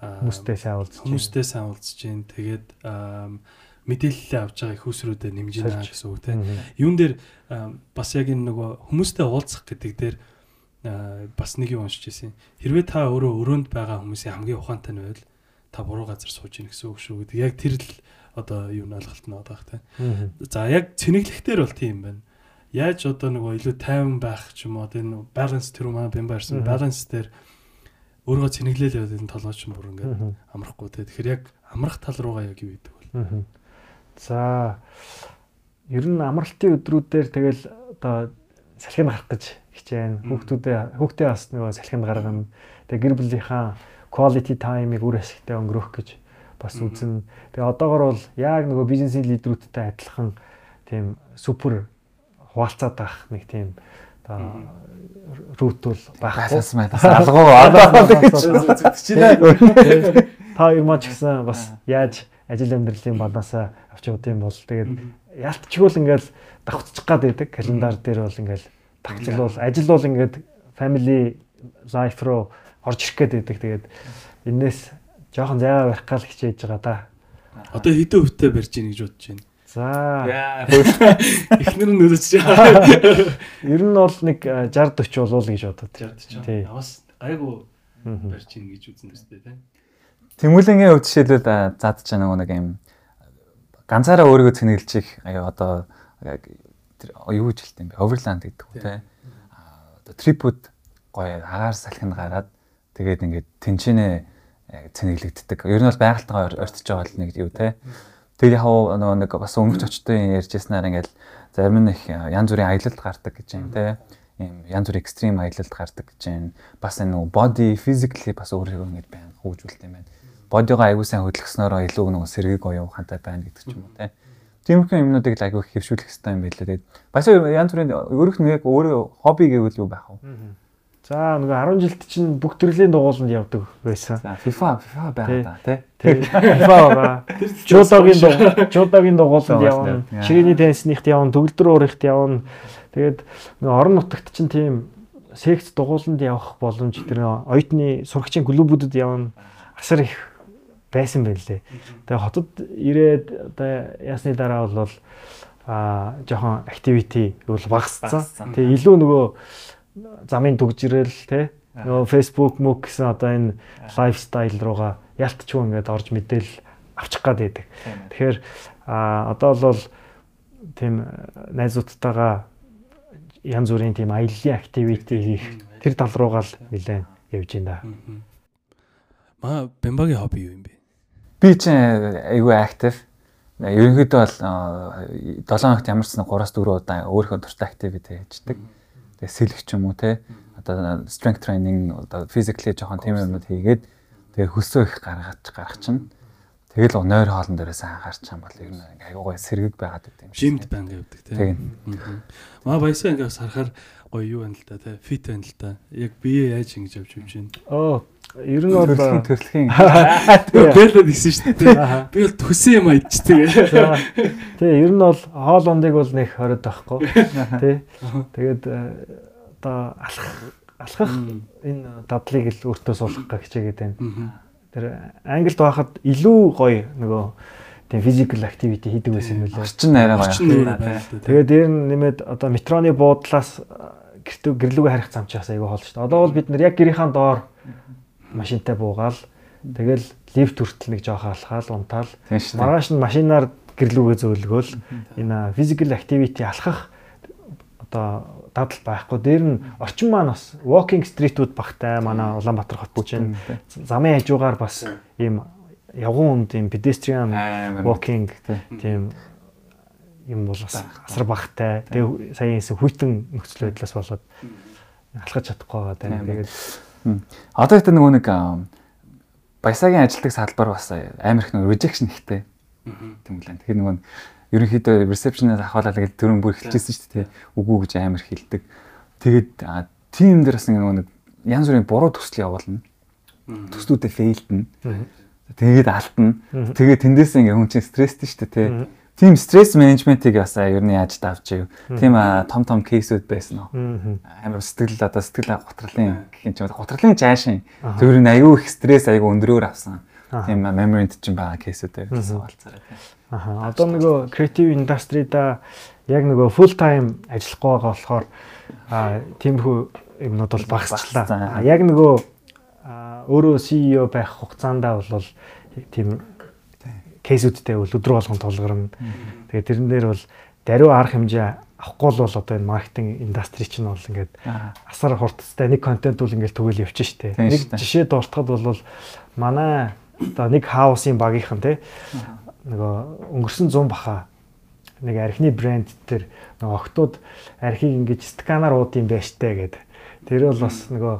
хүмүүстэй сайн уулзж хүмүүстэй сайн уулзж чинь тэгээд мэдээлэлээ авч байгаа их усрүүдэд нэмж байна гэсэн үг тийм. Юун дээр бас яг энэ нөгөө хүмүүстэй уулзах гэдэг дээр бас нэг юм уншиж ирсэн. Хэрвээ та өөрөө өрөөнд байгаа хүмүүсийн хамгийн ухаантай нь байвал та буруу газар сууж ийн гэсэн үг шүү гэдэг. Яг тэр л одоо юу н ойлголт нь байгаа тийм. За яг цэнэглэхтэр бол тийм байна. Яаж одоо нөгөө илүү тайван байх ч юм уу энэ баланс тэр маань бям байрсан баланс дээр өөрийгөө цэнэглээл яваад энэ толгойч юм бүр ингээд амрахгүй. Те тэгэхээр яг амрах тал руугаа яг юу гэдэг вэ за ер нь амралтын өдрүүдээр тэгэл одоо салхинд гарах гэж хичээн хүүхдүүдээ хүүхдээ бас нөгөө салхинд гаргана тэгээ гэр бүлийнхаа quality time-ыг үр ашигтай өнгөрөх гэж бас үзэн. Тэгээ одоогор бол яг нөгөө бизнесийн лидерүүдтэй адилхан тийм супер хуваалцаад байх нэг тийм одоо рутул байхгүй. Бас маа алгуу одоо гэж та хоёр маань ч гэсэн бас яаж ажил амьдралын бадаасаа авч явд юм бол тэгээд ялтчгүүл ингээл давхцчих гад байдаг календар дээр бол ингээл тагцлуул ажил бол ингээд family life руу орж ирэх гээд байдаг тэгээд энээс жоохон зайгаа барих гал хичээж байгаа да. Одоо хэдэн хөвтэй барьж ийн гэж бодож байна. За. Эхнэр нь байгаа. Ер нь бол нэг 60 40 болов гэж бодод. 60 40. Авас гайгүй барьж ийн гэж үзэн төстэй тийм. Тэмүүлэнгийн хувьд жишээлбэл задж байгаа нөгөө нэг юм ганцаараа өөрийгөө цэнэглэж аяа одоо юу гэж хэлт юм бэ? Overland гэдэг үү те. Одоо трипүүд гоё агаар салхинд гараад тэгээд ингээд тэнчэнэ цэнэглэгддэг. Ер нь бол байгальтайгаа ортож байгаа л нэг юу те. Тэгээд яг нөгөө нэг бас өмнөх очтын ярьжсэнаар ингээл зарим их янз бүрийн аялалд гардаг гэж юм те. Ийм янз бүрийн экстрим аялалд гардаг гэж юм. Бас энэ нөгөө body physically бас өөрийгөө ингэж байна хөгжүүлт юм байна. Бодигоо аягүй сайн хөдөлгснөөрөө илүү нөгөө сэргийг оюун ухаантай байна гэдэг ч юм уу те. Тиймэрхүү юмнуудыг л аягүй хэвшүүлэх хэрэгтэй юм байлээ. Тэгээд бас янз бүрийн өөрөх нь яг өөрөө хобби гэвэл юу байх вэ? За нөгөө 10 жилд чинь бүх төрлийн дугууланд явдаг байсан. FIFA FIFA байгаа да тий. FIFA байгаа. Жудогийн дугуй, жудогийн дугууланд явна. Ширээний теннисныхт явна, төгөлдөр уурихт явна. Тэгээд нөгөө орон нутагт чинь тийм секц дугууланд явах боломж тэр оюутны сурагчийн клубүүдэд явна. Асар их байсан байлээ. Тэгээ хотод ирээд одоо ясны дараа бол а жоохон activity бол багассан. Тэгээ илүү нөгөө замын дүгжрэл те нөгөө Facebook мөк гэсэн одоо энэ лайфстайл руугаа ялтчгүй ингээд орж мэдээл авчих гад байдаг. Тэгэхээр а одоо бол тийм найзуудтайгаа янз бүрийн тийм аяллаа активити хийх тэр тал руугаа л нэлээд явж байна. Маа бэмбагийн хобби юу юм бэ? Би ч айгүй актив. Ерөнхийдөө бол 7 хоногт ямар ч 3-4 удаа өөрийнхөө дуртай активити хийждэг. Тэгээ сэлэх ч юм уу те одоо strength training одоо physically жоохон тийм юмнууд хийгээд тэгээ хөлсөө их гаргаж гарах чинь тэгэл нойр хоолн дээрээс анхаарч юм бол ер нь ингээ аюугай сэргэг байгаад байт юм шиг. Жимд байнга явдаг тийм. Маа баясаа ингээ харахаар гоё юу байна л да тий фит байна л да. Яг бие яаж ингэж явж явж байна. Оо ер нь бол төрөлхийн бэлэд гисэн шүү дээ. Би бол төсөн юм айдчихдаг. Тий ер нь бол хоол ундыг бол нэг хороод байхгүй. Тий. Тэгээд э, одоо алах алхах энэ дадлыг л өөртөө суулгах гэж хичээгээд байна. Тэр англид байхад илүү гоё нөгөө тийм физикал активити хийдэг байсан юм лээ. Орчин арай гоё. Тэгээд дээр нэмээд одоо метроны буудлаас гэртөө гэрлүүгээ харих зам чаас айгүй хоол шүү дээ. Одоо бол бид нар яг гэрийнхаа доор машинтай буугаал. Тэгэл лифт хүртэл нэг жоохоо алхаал унтаал. Маргааш нь машинаар гэрлүүгээ зөөлгөөл энэ физикал активити алхах одоо дадал байхгүй. Дээр нь орчин маань бас walking street-үүд багтай. Манай Улаанбаатар хот чинь замын хажуугаар бас ийм явган үнд ийм pedestrian walking тийм. юм бол бас асар багтай. Тэгээ сая ийсэн хүйтэн нөхцөл байдлаас болоод алхаж чадахгүй байгаа даа. Тэгээд Одоо ихтэй нөгөө нэг баясагийн ажилтг салбар бас амар их нэг rejection ихтэй. Тийм үлэн. Тэгэхээр нөгөө ерөнхийдөө reception-аас ахвалаа гэж төрөн бүр эхэлчихсэн шүү дээ. Үгүй гэж амар хэлдэг. Тэгээд тийм дээр бас нөгөө нэг янз бүрийн буруу төсөл явуулна. Төслүүдэд фейлдэн. Тэгээд алтна. Тэгээд тэндээс ингээ хүн чинь стресстэй шүү дээ. Тийм стресс менежментийг бас ер нь яаж давж ив. Тийм том том кейсүүд байсан уу? Амар сэтгэл одоо сэтгэл готролын гэх юм чинь готролын жаашин зөвөр нь аюу их стресс аюу өндрөөр авсан. Тийм memory-д чинь байгаа кейсүүд байсан болцоорой тийм. Аха. Одоо нөгөө creative industry-да яг нөгөө full time ажиллахгүй байгаа болохоор а тиймэрхүү юмнууд бол багасчлаа. Яг нөгөө өөрөө CEO байх хугацаандаа бол тийм кейсүүдтэй бол өдрө болгон тулгарна. Тэгээд тэрэн дээр бол даруй арга хэмжээ авахгүй л бол одоо энэ маркетинг индастри чинь бол ингээд асар хурдтай нэг контент бол ингээд түгэл явчих штэ. Нэг жишээ дуртахад бол манай одоо нэг хаусын багийнхан те нөгөө өнгөрсөн 100 баха нэг архины брэнд төр нөгөө октод архийг ингэж сканаар ууд юм байж таа гэд. Тэр бол бас нөгөө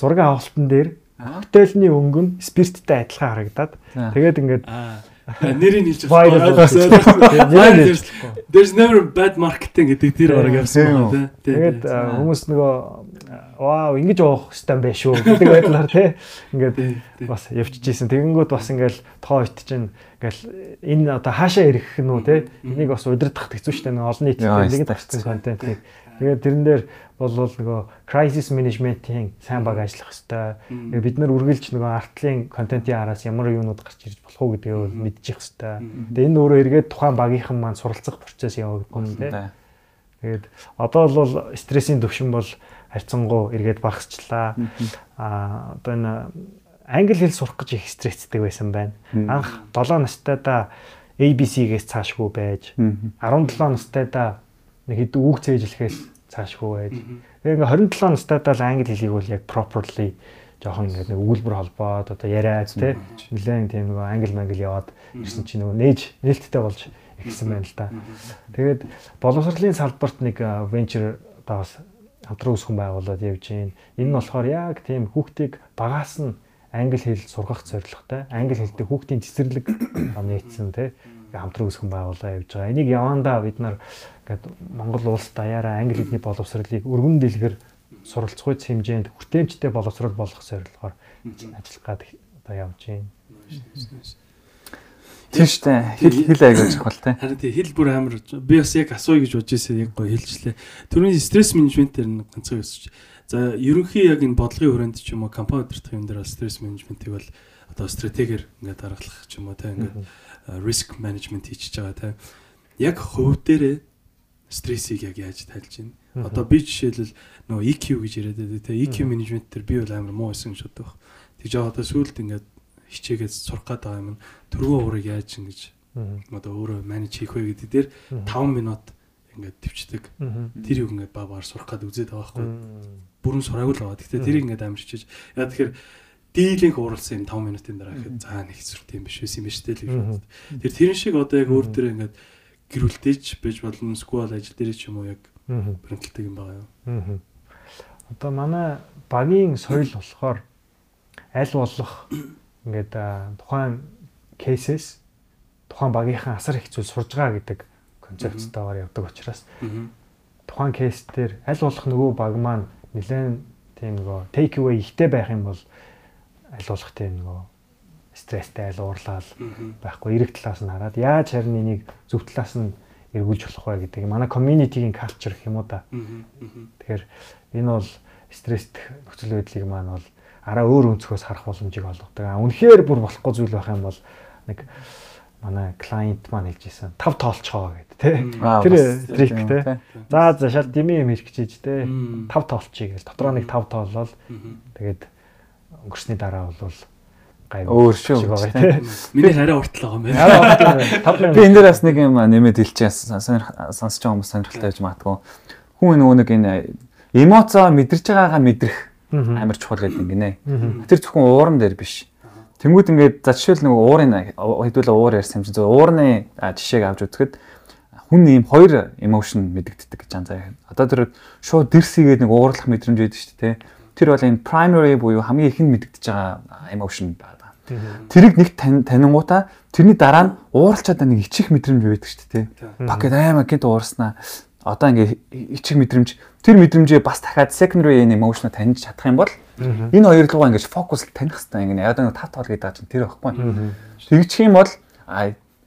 зураг авалтан дээр коктейлний өнгө нь спирттэй адилхан харагдаад. Тэгээд ингээд нэрийг хэлж байна. There's never bad marketing гэдэг тэр орог явсан байна тий. Тэгээд хүмүүс нөгөө вау ингэж явах хэвээр байх шүү гэдэг байдлаар тий. Ингээд бас явчихжсэн. Тэгэнгүүт бас ингээл тоо ит чинь ингээл энэ одоо хаашаа ирэх нь үү тий. Энийг бас удирдах хэцүү шттэ нэг олон нийтэд нэг тавьсан контентыг. Тэгээд тэрэн дээр бол нөгөө crisis management-ийн сайн баг ажиллах хэрэгтэй. Бид нар үргэлж нөгөө артлын контентын араас ямар юунууд гарч ирж болох уу гэдгийг мэдчих хэрэгтэй. Тэгээ энэ өөрөө эргээд тухайн багийнхан маань суралцах процесс явагдах юм тий. Тэгээд одоо бол стрессийн төвшин бол харьцангуй эргээд багасчлаа. Аа одоо энэ англи хэл сурах гэж их стресстэй байсан байна. Анх 7 настайдаа ABC-гээс цаашгүй байж 17 настайдаа нэг хэд үг цээжлэхээс цаашгүй байж. Тэгээ ингээ 27 настайдаа л англи хэлийг бол яг properly жоохон ингээ нэг өгүүлбэр холбоод одоо яриад тий нэлээд тийм нөгөө англи мангли яваад ирсэн чинь нөгөө нээж нээлттэй болж ирсэн байна л да. Тэгээд боловсролын салбарт нэг venture одоо бас хамтран үүсгэн байгуулад явж байна. Энэ нь болохоор яг тийм хүүхдийг багаас нь англи хэл сургах зорилготой. Англи хэлтэй хүүхдийн цэцэрлэг нийцсэн тий хамтран үүсгэн байгуулаа явж байгаа. Энийг явандаа бид нар ингээд Монгол улс даяараа англи хэлний боловсролыг өргөн дэлгэр суралцгүйц хэмжээнд хүртээмжтэй боловсрол болгох зорилгоор ажиллах гад одоо явж байна. Тийм шүү дээ. Хэл хэл аягүй чухал те. Харин тий хэл бүр амар би бас яг асууя гэж бодож ирсэн яг гоё хэлжлээ. Төрөний стресс менежмент дээр нэг ганцхан өсөж. За ерөнхий яг энэ бодлогын хүрээнд ч юм уу компани удирдах юм дээр стресс менежментийг бол одоо стратегиэр ингээд даргалах ч юм уу те ингээд риск менежмент хийчихэж байгаа те. Яг хувь дээрээ стрессийг яг яаж тайлж байна. Одоо би жишээлбэл нөгөө EQ гэж яриад байдаг те EQ менежмент төр би бол амар муу байсан гэж боддог. Тэгж байгаа одоо сүүлд ингээд хичээгээд сурах байгаа юм. Төргөө уурыг яаж ингэж одоо өөрөө менеж хийх вэ гэдэг дээр 5 минут ингээд төвчдөг. Тэр юу ингээд ба баар сурах гээд үзээд байгаа байхгүй. Бүрэн сураагүй л байгаа. Гэхдээ тэрийг ингээд амар хичээж яа тэгэхээр дийлэнх ууралсан юм 5 минутын дараа гэхэд заа нэг хэсвэрт юм биш байсан юм биш тэл гэж. Тэр тэрэн шиг одоо яг өөр дээр ингээд гэрүүлдэж байж болно сквал ажил дээр ч юм уу яг бэрхтэлдэг юм байгаа юу. Одоо манай багийн соёл болохоор аль болох ингээд тухайн кейсээс тухайн багийнхан асар их зүйл сурж байгаа гэдэг концепцтойгоор явдаг учраас тухайн кейс дээр аль болох нөгөө баг маань нэлээд тийм нөгөө take away ихтэй байх юм бол аль болох тийм нөгөө стресстэй айл уурлал байхгүй эрэг талаас нь хараад яаж харин энийг зөв талаас нь эргүүлж болох вэ гэдэг манай community-гийн culture гэх юм уу да. Тэгэхээр энэ бол стресстэй нөхцөл байдлыг маань бол араа өөр өнцгөөс харах боломжийг олгодог. Үнэхээр бүр болохгүй зүйл байх юм бол нэг манай клиент маань хэлж ирсэн тав тоолцоо гэдэг тий. Тэр трик тий. За за шал дими юм хэлчих чийж тий. Тав тоолчих гээл дотроо нэг тав тоолол тэгээд өнгөрсний дараа бол гайв. Өөр шүү. Миний хараа уртлаа байгаа юм байна. Би энэ дээр бас нэг юм нэмээд хэлчихээ сонсож байгаа хүмүүс сонирхолтой байж магадгүй. Хүн нөгөө нэг энэ эмоцоо мэдэрч байгаагаа мэдрэх амар чухал гэдэг юм гинэ. Тэр зөвхөн ууран дээр биш. Тэнгүүд ингээд за жишээл нэг уурын хэдүүлээ уур ярьсан юм чинь зөв уурны жишээг авч үзэхэд хүн ийм хоёр эмошн мэдэгддэг гэж анзаа. Одоо тэр шууд дэрсийгээд нэг уурлах мэдрэмж байдаг шүү дээ. Тэр бол энэ primary буюу хамгийн ихэнд мэдэгдэж байгаа эмошн байна Тэрийг нэг танингуудаа тэрний дараа нь ууралчаад нэг ичих мэдрэмж байдаг шүү дээ. Пакет аймаа гинт уурснаа. Одоо ингээ ичих мэдрэмж тэр мэдрэмжээ бас дахиад secondary emotion таньж чадах юм бол энэ хоёр руугаа ингэж фокус таних хэрэгтэй. Ингээ яг нэг тав тоол гэдэг чинь тэр байхгүй. Тэгчих юм бол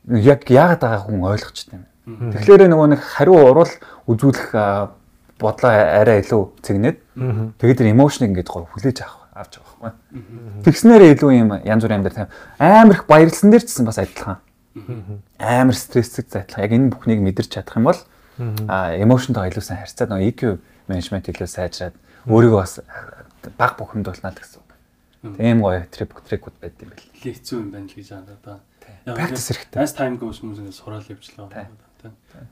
яг яагаад байгаа хүн ойлгочтой юм. Тэгэхээр нөгөө нэг хариу урал үзүүлэх бодлоо арай илүү цэгнээд тэгээд тэр эмошныг ингээд гоо хүлээж авах авч байгаа байхгүй. Тэгснээрээ илүү юм янз бүрийн амьдрал амар их баярлсан дээр ч гэсэн бас адилхан. Амар стрессэг зайтлах яг энэ бүхнийг мэдэрч чадах юм бол а эмошнтой илүү сайн харьцаад нөгөө EQ менежмент илүү сайжраад өөрийгөө бас баг бухимд болно гэсэн. Тийм гоё трип трикүүд байд юм бэл. Нэлээ хэцүү юм байна л гэж аа да. Practice хэрэгтэй. As time goes хүмүүс ингэ сураал явжлаа.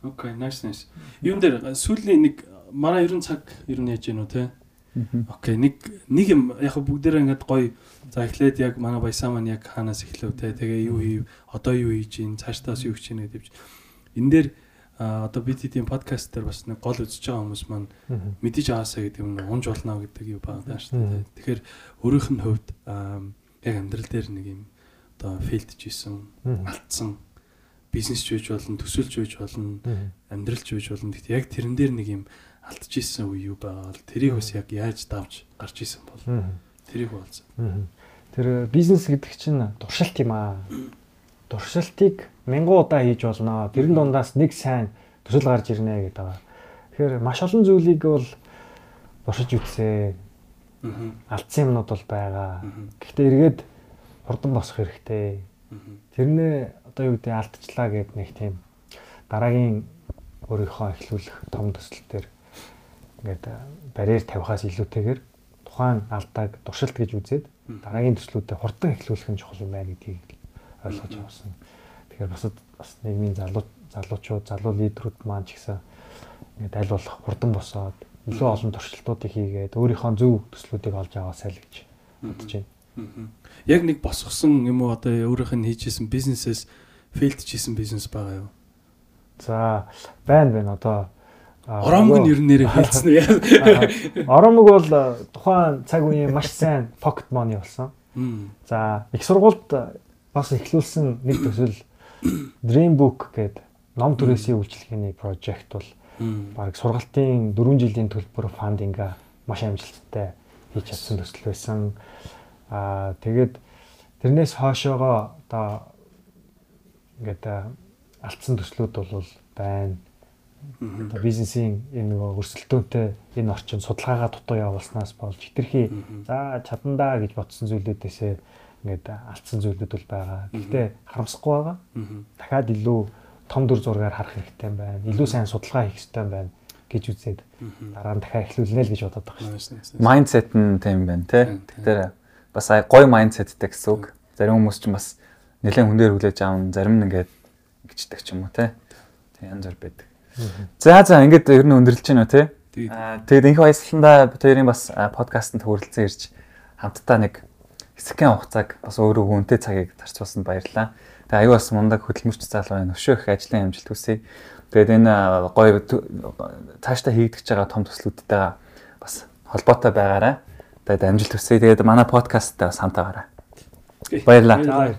Окей, nice nice. Юун дээр сүүлийн нэг манай ерөн цаг ер нь яаж гэнэ үү те? Окей, нэг нэг юм яг бүгдээрээ ингээд гоё за эхлээд яг манай баясаа маань яг хаанаас эхлэв те. Тэгээ юу хийв? Одоо юу хийж гин? Цаашдаас юу хийж гин гэдэг. Энэ дээр одоо бид тийм подкаст дээр бас нэг гол үзэж байгаа хүмүүс маань мэдээж аваасаа гэдэг юм унж болно гэдэг юу байгаа шүү дээ. Тэгэхээр өөрийнх нь хувьд яг амьдрал дээр нэг юм одоо фейлдж исэн, алдсан бизнес ч үеж болно, төсөлж үеж болно, амьдралч үеж болно. Гэхдээ яг тэрэн дээр нэг юм алдж исэн үе юу байгаа бол тэрийг бас яг яаж давж гарч исэн бол тэрийг болсон. Тэр бизнес гэдэг чинь туршилт юм аа. Туршилтыг мянган удаа хийж болно. Тэрэн дундаас нэг сайн төсөл гарч ирнэ гэдэг байгаа. Тэгэхээр маш олон зүйлийг бол туршиж үзье. Алдсан юмнууд бол байгаа. Гэхдээ эргээд хурдан босох хэрэгтэй. Тэрнээ одоо юу гэдэг алдчихлаа гэд нэг тийм дараагийн өөрийнхөө эхлүүлэх том төсөл төр ингээд барьер тавихаас илүүтэйгээр тухайн алдааг туршилт гэж үзээд дараагийн төслүүдэд хурдан эхлүүлэх нь чухал юм байна гэдгийг ойлгож авсан. Тэгэхээр бас бас нийгмийн залуу залуучууд, залуу лидерүүд маань ч гэсэн ингээд аль болох хурдан босоод илүү олон туршилтуудыг хийгээд өөрийнхөө зөв төслүүдийг олж аваасай л гэж бодож байна. Яг нэг босгосон юм уу? Одоо өөрийнх нь хийжсэн бизнесээс фейлдж хийсэн бизнес байгаа юу? За байна байна. Одоо Оромг нь ер нь нэрээ фейлдсэн үү? Оромг бол тухайн цаг үеийн маш сайн pocket money болсон. За их сургуульд бас эхлүүлсэн нэг төсөл Dream Book гэдэг ном түрээсийн үйлчлэгээний project бол баг сургалтын 4 жилийн төлбөр фандинга маш амжилттай хийж чадсан төсөл байсан. Аа тэгээд тэрнээс хойшоогоо одоо ингээд алдсан төслүүд бол байна. Одоо бизнесийн энэ нөгөө өрсөлдөөнтэй энэ орчин судалгаагаа дутуу явуулснаас болж хитрхи за чадандаа гэж бодсон зүйлүүдээсээ ингээд алдсан зүйлүүд бол байгаа. Гэхдээ харамсахгүй байгаа. Дахиад илүү том дүр зургаар харах хэрэгтэй байна. Илүү сайн судалгаа хийх хэрэгтэй байна гэж үзээд дараа нь дахиад эхлүүлнэ л гэж бодоод байгаа шүү дээ. Майндсет нь тийм байна тий. Тэгэхээр бас гоё майндсеттэй гэсэн үг. Зарим хүмүүс ч бас нэлээд хүн дээр хүлээж аавн зарим нь ингээд гिचдэг ч юм уу тий. Тэг янз бүр байдаг. За за ингээд ер нь өндөрлөж байна тий. Тэгээд энэхүү баясгаланда хоёрын бас подкастт хүрэлцэн ирж хамтдаа нэг хэсэгхэн хугацааг бас өөрөө хүнтэй цагийг зарцуулсанд баярлалаа. Тэгээ аюу бас мундаг хөдөлмөрч залуу байна. Өшөөх ажлын амжилт хүсье. Тэгээд энэ гоё цаашдаа хийгдэж байгаа том төслүүдтэйгээ бас холбоотой байгаарай. Тэгээд амжилт хүсье. Тэгээд манай подкасттай бас хамтаагаарай. Баярлалаа.